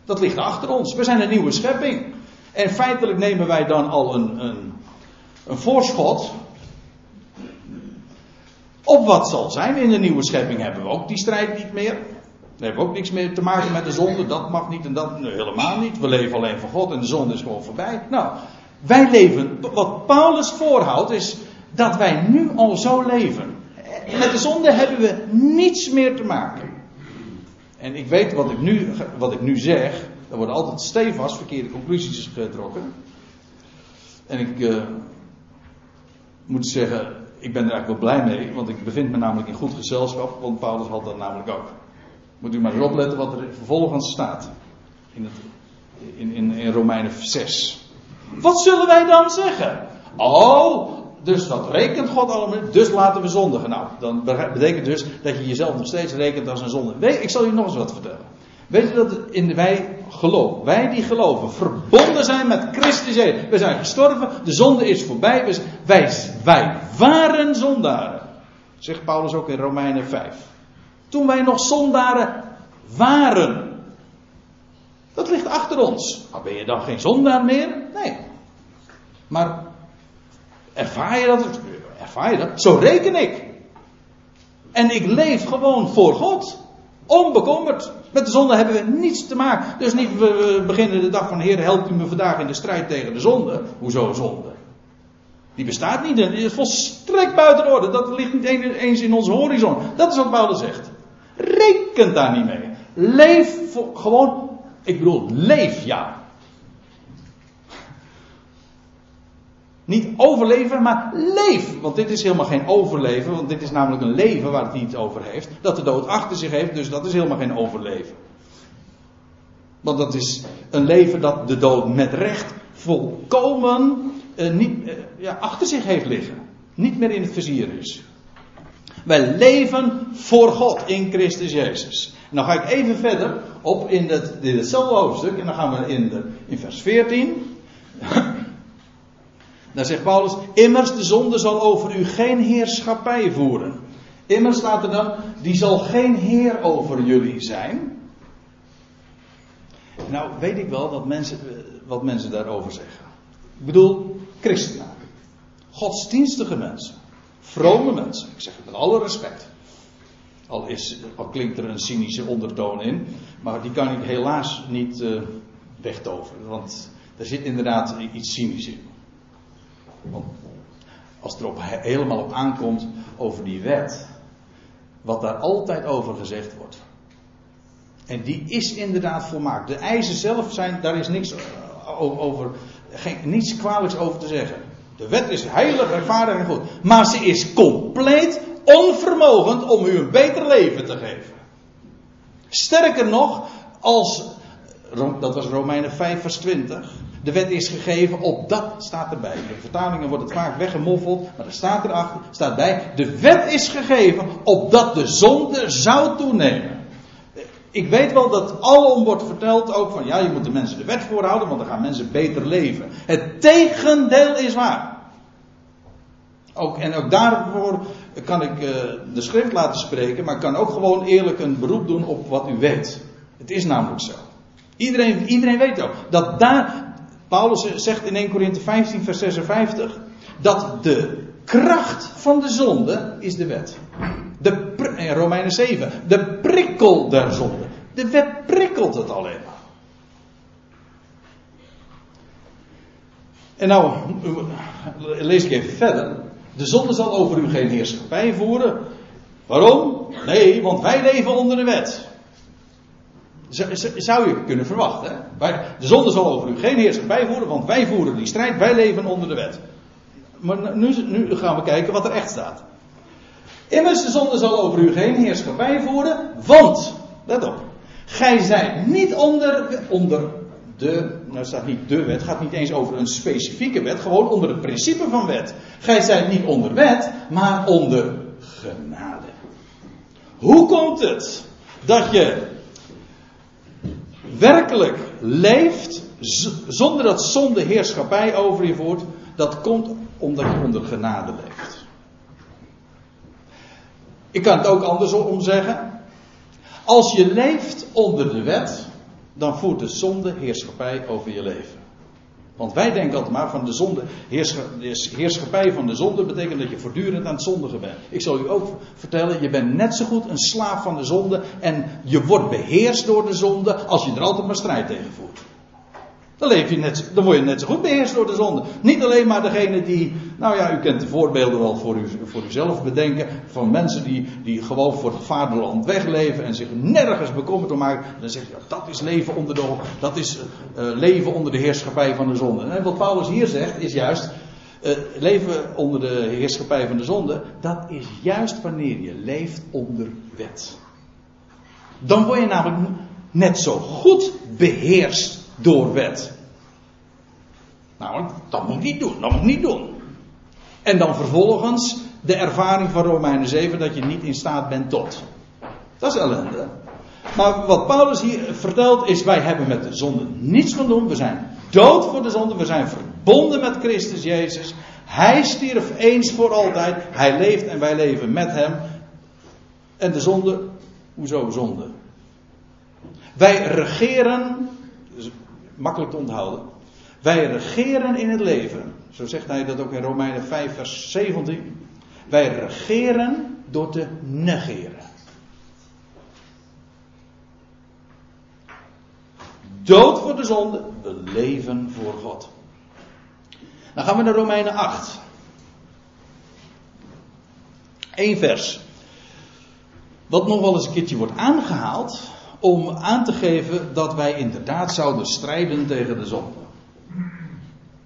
Dat ligt achter ons. We zijn een nieuwe schepping. En feitelijk nemen wij dan al een, een, een voorschot op wat zal zijn. In de nieuwe schepping hebben we ook die strijd niet meer. We hebben ook niks meer te maken met de zonde. Dat mag niet en dat helemaal niet. We leven alleen voor God en de zonde is gewoon voorbij. Nou, wij leven. Wat Paulus voorhoudt is dat wij nu al zo leven. Met de zonde hebben we niets meer te maken. En ik weet wat ik nu, wat ik nu zeg. Er worden altijd stevast verkeerde conclusies getrokken. En ik uh, moet zeggen, ik ben er eigenlijk wel blij mee, want ik bevind me namelijk in goed gezelschap, want Paulus had dat namelijk ook. Moet u maar eens opletten wat er vervolgens staat. In het In, in, in Romeinen 6. Wat zullen wij dan zeggen? Oh, dus dat rekent God allemaal. Dus laten we zondigen. Nou, dan betekent dus dat je jezelf nog steeds rekent als een zonde. Ik zal je nog eens wat vertellen. Weet je dat in wij geloven, wij die geloven, verbonden zijn met Christus Jezus. We zijn gestorven, de zonde is voorbij. Wij, wij waren zondaren. Zegt Paulus ook in Romeinen 5. Toen wij nog zondaren waren. Dat ligt achter ons. Maar ben je dan geen zondaar meer? Nee. Maar ervaar je dat? Ervaar je dat? Zo reken ik. En ik leef gewoon voor God. Onbekommerd. Met de zonde hebben we niets te maken. Dus niet we beginnen de dag van Heer, helpt u me vandaag in de strijd tegen de zonde. Hoezo zonde? Die bestaat niet. Die is volstrekt buiten orde. Dat ligt niet eens in onze horizon. Dat is wat Paulus zegt. Reken daar niet mee. Leef gewoon. Ik bedoel, leef ja. Niet overleven, maar leef. Want dit is helemaal geen overleven. Want dit is namelijk een leven waar het niet over heeft. Dat de dood achter zich heeft, dus dat is helemaal geen overleven. Want dat is een leven dat de dood met recht volkomen uh, niet, uh, ja, achter zich heeft liggen. Niet meer in het vizier is. Wij leven voor God in Christus Jezus. Dan ga ik even verder op in, het, in hetzelfde hoofdstuk. En dan gaan we in, de, in vers 14. Daar zegt Paulus, immers de zonde zal over u geen heerschappij voeren. Immers staat er dan, die zal geen heer over jullie zijn. Nou weet ik wel wat mensen, wat mensen daarover zeggen. Ik bedoel, christenen. Godsdienstige mensen. Vrome mensen. Ik zeg het met alle respect. Al, is, al klinkt er een cynische ondertoon in. Maar die kan ik helaas niet uh, wegtoveren. Want er zit inderdaad iets cynisch in. Want als het er helemaal op aankomt over die wet, wat daar altijd over gezegd wordt. En die is inderdaad volmaakt. De eisen zelf zijn, daar is niks eh, over, geen, niets kwalijks over te zeggen. De wet is heilig, rechtvaardig en goed. Maar ze is compleet onvermogend om u een beter leven te geven. Sterker nog, als, dat was Romeinen 5 vers 20. De wet is gegeven, op dat staat erbij. De vertalingen wordt het vaak weggemoffeld, maar er staat erachter, staat bij. De wet is gegeven, opdat de zonde zou toenemen. Ik weet wel dat alom wordt verteld ook van, ja, je moet de mensen de wet voorhouden, want dan gaan mensen beter leven. Het tegendeel is waar. Ook, en ook daarvoor kan ik uh, de schrift laten spreken, maar ik kan ook gewoon eerlijk een beroep doen op wat u weet. Het is namelijk zo. Iedereen, iedereen weet ook dat daar, Paulus zegt in 1 Korinthe 15, vers 56, dat de kracht van de zonde is de wet. De, in Romeinen 7, de prikkel der zonde. De wet prikkelt het alleen maar. En nou, lees ik even verder. De zonde zal over u geen heerschappij voeren. Waarom? Nee, want wij leven onder de wet. Zou je kunnen verwachten. Hè? De zonde zal over u geen heerschappij voeren, want wij voeren die strijd, wij leven onder de wet. Maar nu, nu gaan we kijken wat er echt staat. Immers, de zonde zal over u geen heerschappij voeren, want, let op, gij zijt niet onder, onder de, nou staat niet de wet, gaat niet eens over een specifieke wet, gewoon onder het principe van wet. Gij zijt niet onder wet, maar onder genade. Hoe komt het dat je werkelijk leeft zonder dat zonde heerschappij over je voert? Dat komt omdat je onder genade leeft. Ik kan het ook andersom zeggen. Als je leeft onder de wet, dan voert de zonde heerschappij over je leven. Want wij denken altijd maar van de zonde, heerschappij van de zonde betekent dat je voortdurend aan het zondigen bent. Ik zal u ook vertellen, je bent net zo goed een slaaf van de zonde en je wordt beheerst door de zonde als je er altijd maar strijd tegen voert. Dan, leef je net, dan word je net zo goed beheerst door de zonde. Niet alleen maar degene die, nou ja, u kent de voorbeelden wel voor, u, voor uzelf bedenken. Van mensen die, die gewoon voor het vaderland wegleven en zich nergens bekommerd om maken. Dan zeg je, ja, dat is leven onder de, dat is, uh, leven onder de heerschappij van de zonde. En wat Paulus hier zegt is juist, uh, leven onder de heerschappij van de zonde. Dat is juist wanneer je leeft onder wet. Dan word je namelijk net zo goed beheerst door wet. Nou, dat moet niet doen, dat moet niet doen. En dan vervolgens de ervaring van Romeinen 7 dat je niet in staat bent tot. Dat is ellende. Maar wat Paulus hier vertelt is: wij hebben met de zonde niets van doen. We zijn dood voor de zonde. We zijn verbonden met Christus Jezus. Hij stierf eens voor altijd. Hij leeft en wij leven met hem. En de zonde, hoezo zonde? Wij regeren, makkelijk te onthouden. Wij regeren in het leven. Zo zegt hij dat ook in Romeinen 5, vers 17. Wij regeren door te negeren. Dood voor de zonde, we leven voor God. Dan gaan we naar Romeinen 8. Eén vers. Wat nog wel eens een keertje wordt aangehaald. Om aan te geven dat wij inderdaad zouden strijden tegen de zonde.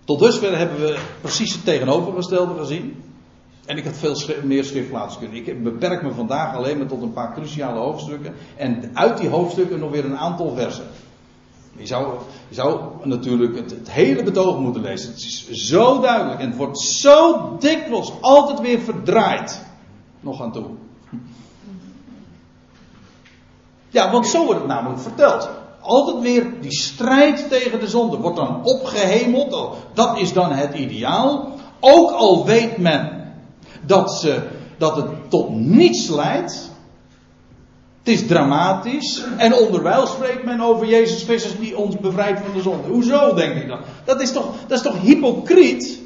Tot dusver hebben we precies het tegenovergestelde gezien. En ik had veel meer schriftplaatsen kunnen. Ik beperk me vandaag alleen maar tot een paar cruciale hoofdstukken. En uit die hoofdstukken nog weer een aantal versen. Je zou, je zou natuurlijk het, hele betoog moeten lezen. Het is zo duidelijk en het wordt zo dikwijls altijd weer verdraaid. Nog aan toe. Ja, want zo wordt het namelijk verteld. Altijd weer die strijd tegen de zonde wordt dan opgehemeld. Oh, dat is dan het ideaal. Ook al weet men dat, ze, dat het tot niets leidt. Het is dramatisch. En onderwijl spreekt men over Jezus Christus die ons bevrijdt van de zonde. Hoezo, denk ik dan? Dat is toch, dat is toch hypocriet?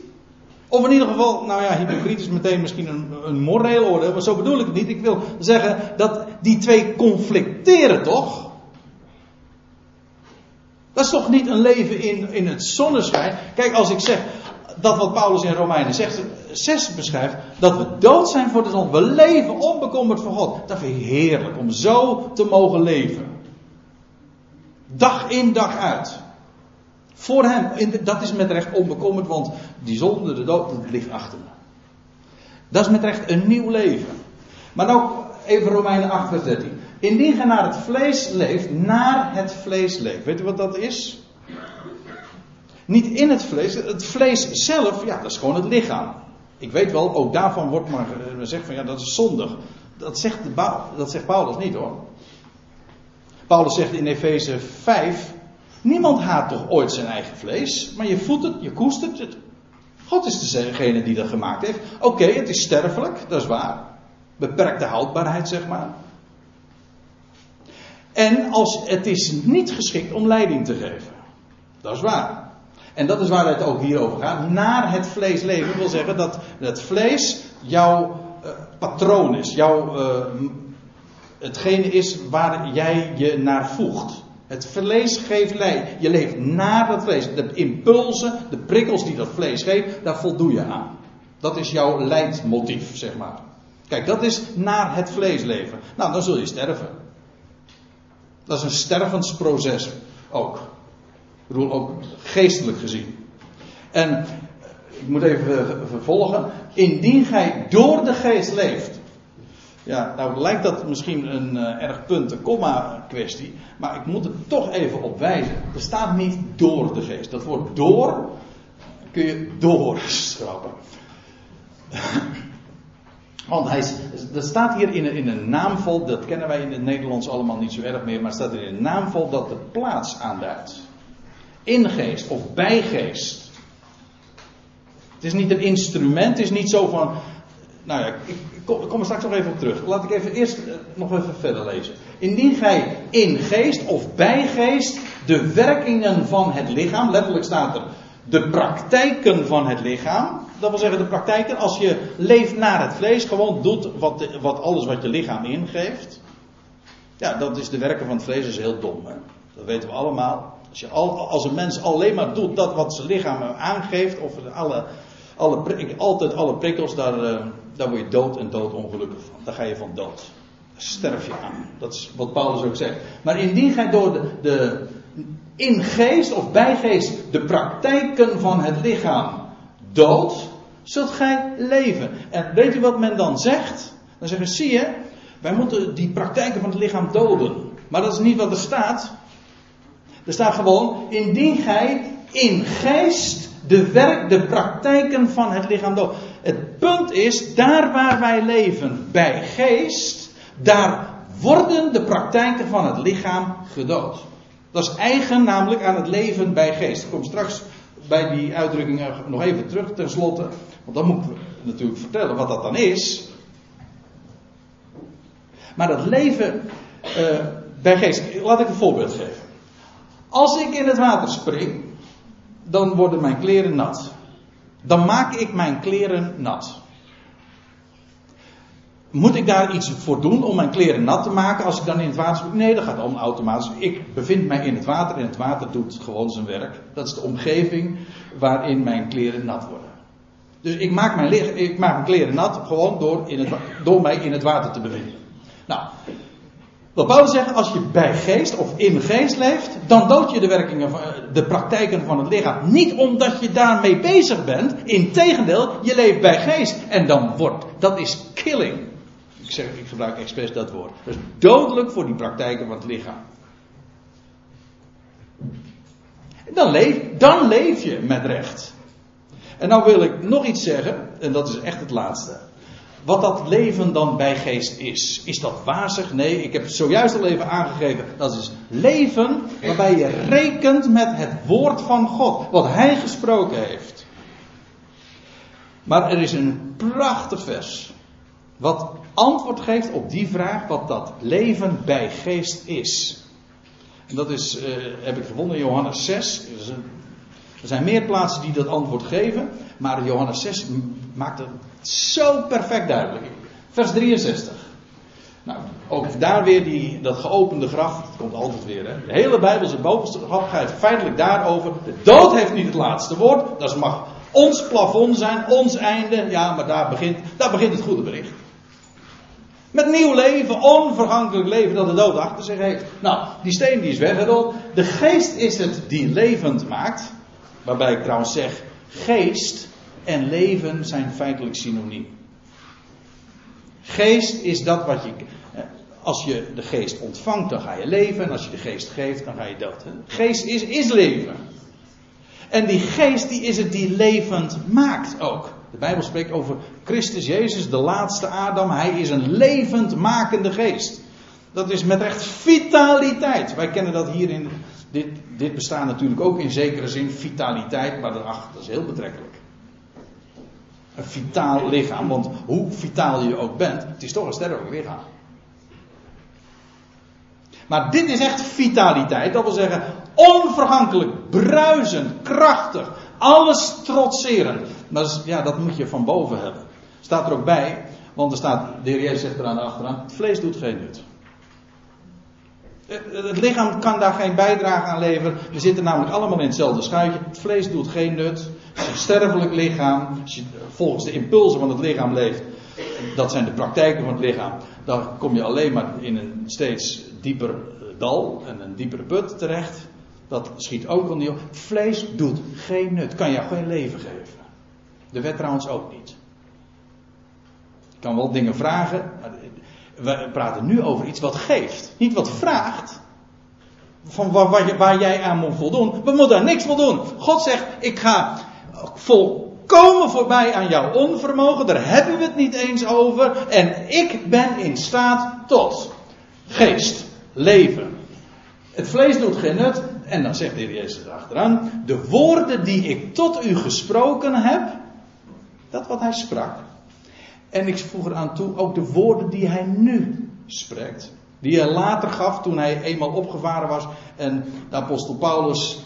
Of in ieder geval, nou ja, hypocriet is meteen misschien een, moreel oordeel, maar zo bedoel ik het niet. Ik wil zeggen dat die twee conflicteren toch? Dat is toch niet een leven in, in het zonneschijn? Kijk, als ik zeg dat wat Paulus in Romeinen 6, 6 beschrijft, dat we dood zijn voor de zon, we leven onbekommerd voor God. Dat vind ik heerlijk om zo te mogen leven. Dag in, dag uit. Voor hem, dat is met recht onbekommerd, want die zonde, de dood, dat ligt achter me. Dat is met recht een nieuw leven. Maar nou even Romeinen 8, vers 13. Indien gij naar het vlees leeft, naar het vlees leeft. Weet u wat dat is? Niet in het vlees. Het vlees zelf, ja, dat is gewoon het lichaam. Ik weet wel, ook daarvan wordt maar gezegd van ja, dat is zondig. Dat zegt, dat zegt Paulus niet hoor. Paulus zegt in Efeze 5, niemand haat toch ooit zijn eigen vlees, maar je voedt het, je koestert het. God is degene die dat gemaakt heeft. Oké, het is sterfelijk, dat is waar. Beperkte houdbaarheid, zeg maar. En als, het is niet geschikt om leiding te geven. Dat is waar. En dat is waar het ook hier over gaat. Naar het vlees leven wil zeggen dat het vlees jouw uh, patroon is. Jouw, uh, hetgene is waar jij je naar voegt. Het vlees geeft leiding. Je leeft naar dat vlees. De impulsen, de prikkels die dat vlees geeft, daar voldoe je aan. Dat is jouw leidmotief, zeg maar. Kijk, dat is naar het vlees leven. Nou, dan zul je sterven. Dat is een stervensproces ook. Ik bedoel, ook geestelijk gezien. En ik moet even vervolgen. Indien gij door de geest leeft. Ja, nou lijkt dat misschien een uh, erg punt, komma kwestie. Maar ik moet er toch even op wijzen. Er staat niet door de geest. Dat woord door kun je doorschrappen. Want hij, er staat hier in in een naamvol, dat kennen wij in het Nederlands allemaal niet zo erg meer, maar staat er in een naamvol dat de plaats aanduidt. Ingeest of bijgeest. Het is niet een instrument, het is niet zo van. Nou ja, ik, kom, kom, er straks nog even op terug. Laat ik even eerst eh, nog even verder lezen. Indien gij in geest of bijgeest de werkingen van het lichaam, letterlijk staat er de praktijken van het lichaam. Dat wil zeggen, de praktijken, als je leeft naar het vlees, gewoon doet wat, wat alles wat je lichaam ingeeft. Ja, dat is de werken van het vlees, is heel dom. Hè? Dat weten we allemaal. Als, je al, als een mens alleen maar doet dat wat zijn lichaam aangeeft, of alle, alle, altijd alle prikkels, daar, uh, daar word je dood en dood ongelukkig van. Daar ga je van dood. Sterf je aan. Dat is wat Paulus ook zegt. Maar indien gij door de, de in geest of bij geest de praktijken van het lichaam dood, zult gij leven. En weet u wat men dan zegt? Dan zeggen zie je, wij moeten die praktijken van het lichaam doden. Maar dat is niet wat er staat. Er staat gewoon, indien gij in geest de werk, de praktijken van het lichaam dood. Het punt is, daar waar wij leven bij geest, daar worden de praktijken van het lichaam gedood. Dat is eigen namelijk aan het leven bij geest. Ik kom straks bij die uitdrukking nog even terug tenslotte. Want dan moet ik natuurlijk vertellen wat dat dan is. Maar dat leven uh, bij geest. Laat ik een voorbeeld geven. Als ik in het water spring, dan worden mijn kleren nat. Dan maak ik mijn kleren nat. Moet ik daar iets voor doen om mijn kleren nat te maken als ik dan in het water? Nee, dat gaat allemaal automatisch. Ik bevind mij in het water en het water doet gewoon zijn werk. Dat is de omgeving waarin mijn kleren nat worden. Dus ik maak mijn, ik maak mijn kleren nat gewoon door, in het, door mij in het water te bevinden. Nou, wat Paulus zegt, als je bij geest of in geest leeft, dan dood je de werkingen van de praktijken van het lichaam. Niet omdat je daarmee bezig bent, integendeel, je leeft bij geest. En dan wordt, dat is killing. Ik, zeg, ik gebruik expres dat woord. Is dodelijk voor die praktijken van het lichaam. Dan leef, dan leef je met recht. En nou wil ik nog iets zeggen, en dat is echt het laatste. Wat dat leven dan bij geest is. Is dat wazig? Nee, ik heb zojuist al even aangegeven. Dat is leven waarbij je rekent met het woord van God. Wat Hij gesproken heeft. Maar er is een prachtig vers. Wat antwoord geeft op die vraag wat dat leven bij geest is. En dat is, uh, heb ik gevonden in Johannes 6. Er zijn meer plaatsen die dat antwoord geven. Maar Johannes 6 maakt het zo perfect duidelijk. Vers 63. Nou, ook daar weer die, dat geopende graf. Dat komt altijd weer. Hè. De hele Bijbelse boodschap gaat feitelijk daarover. De dood heeft niet het laatste woord. Dat mag ons plafond zijn, ons einde. Ja, maar daar begint, daar begint het goede bericht. Met nieuw leven, onvergankelijk leven dat de dood achter zich heeft. Nou, die steen die is weggerold. De geest is het die levend maakt. Waarbij ik trouwens zeg, geest en leven zijn feitelijk synoniem. Geest is dat wat je. Als je de geest ontvangt, dan ga je leven. En als je de geest geeft, dan ga je dood. Geest is, is leven. En die geest die is het die levend maakt ook. De Bijbel spreekt over Christus Jezus, de laatste Adam. Hij is een levend makende geest. Dat is met recht vitaliteit. Wij kennen dat hier in. Dit, dit bestaat natuurlijk ook in zekere zin vitaliteit, maar dat is heel betrekkelijk een vitaal lichaam. Want hoe vitaal je ook bent, het is toch een sterk lichaam. Maar dit is echt vitaliteit. Dat wil zeggen, onvergankelijk, bruisend, krachtig, alles trotserend. Dat, ja, dat moet je van boven hebben. Staat er ook bij, want er staat, de heer Jezus zegt er aan de achteraan, het vlees doet geen nut. Het lichaam kan daar geen bijdrage aan leveren. We zitten namelijk allemaal in hetzelfde schuitje. Het vlees doet geen nut. Het is een sterfelijk lichaam. Als je volgens de impulsen van het lichaam leeft, dat zijn de praktijken van het lichaam, dan kom je alleen maar in een steeds dieper dal en een diepere put terecht. Dat schiet ook al niet op. Vlees doet geen nut. Kan jou geen leven geven. De wet trouwens ook niet. Je kan wel dingen vragen, maar we praten nu over iets wat geeft, niet wat vraagt. Van waar, waar, jij aan moet voldoen. We moeten daar niks voldoen. God zegt: Ik ga volkomen voorbij aan jouw onvermogen. Daar hebben we het niet eens over. En ik ben in staat tot geest, leven. Het vlees doet geen nut. En dan zegt de Heer Jezus erachteraan: De woorden die ik tot u gesproken heb. Dat wat hij sprak. En ik voeg eraan toe ook de woorden die hij nu spreekt. Die hij later gaf toen hij eenmaal opgevaren was. En de apostel Paulus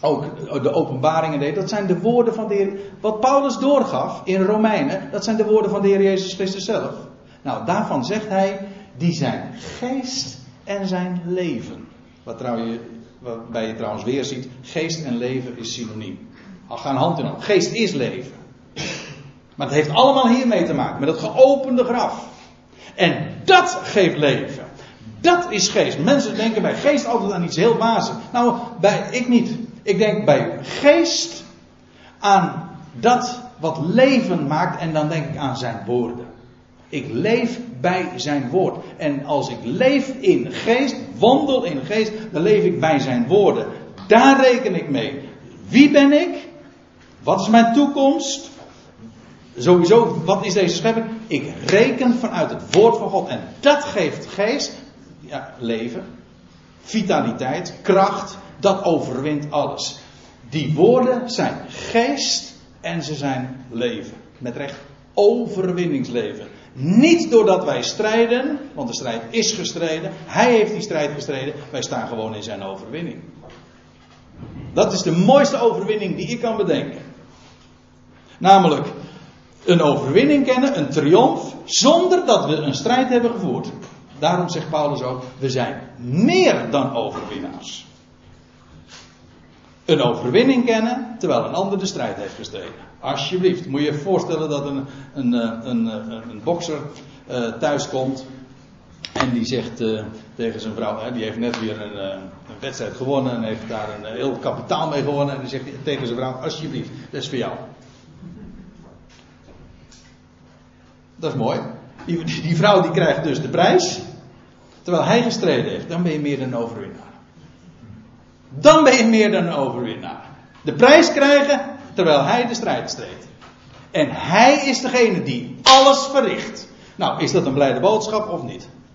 ook de openbaringen deed. Dat zijn de woorden van de Heer. Wat Paulus doorgaf in Romeinen. Dat zijn de woorden van de Heer Jezus Christus zelf. Nou, daarvan zegt hij. Die zijn geest en zijn leven. Wat waarbij je trouwens weer ziet. Geest en leven is synoniem. Al gaan hand in hand. Geest is leven. Maar het heeft allemaal hiermee te maken, met het geopende graf. En dat geeft leven. Dat is geest. Mensen denken bij geest altijd aan iets heel basis. Nou, bij, ik niet. Ik denk bij geest aan dat wat leven maakt en dan denk ik aan zijn woorden. Ik leef bij zijn woord. En als ik leef in geest, wandel in geest, dan leef ik bij zijn woorden. Daar reken ik mee. Wie ben ik? Wat is mijn toekomst? Sowieso, wat is deze schepping? Ik reken vanuit het woord van God. En dat geeft geest, ja, leven, vitaliteit, kracht. Dat overwint alles. Die woorden zijn geest en ze zijn leven. Met recht overwinningsleven. Niet doordat wij strijden, want de strijd is gestreden. Hij heeft die strijd gestreden. Wij staan gewoon in zijn overwinning. Dat is de mooiste overwinning die ik kan bedenken. Namelijk een overwinning kennen, een triomf, zonder dat we een strijd hebben gevoerd. Daarom zegt Paulus ook: we zijn meer dan overwinnaars. Een overwinning kennen terwijl een ander de strijd heeft gestreden. Alsjeblieft, moet je je voorstellen dat een, een, eh, een, eh, een bokser uh, thuis komt en die zegt tegen zijn vrouw, hè, die heeft net weer een, een, wedstrijd gewonnen en heeft daar een heel kapitaal mee gewonnen. En die zegt tegen zijn vrouw, alsjeblieft, dat is voor jou. Dat is mooi. Die, die, vrouw die krijgt dus de prijs, terwijl hij gestreden heeft. Dan ben je meer dan een overwinnaar. Dan ben je meer dan een overwinnaar. De prijs krijgen terwijl hij de strijd streed. En hij is degene die alles verricht. Nou, is dat een blijde boodschap of niet?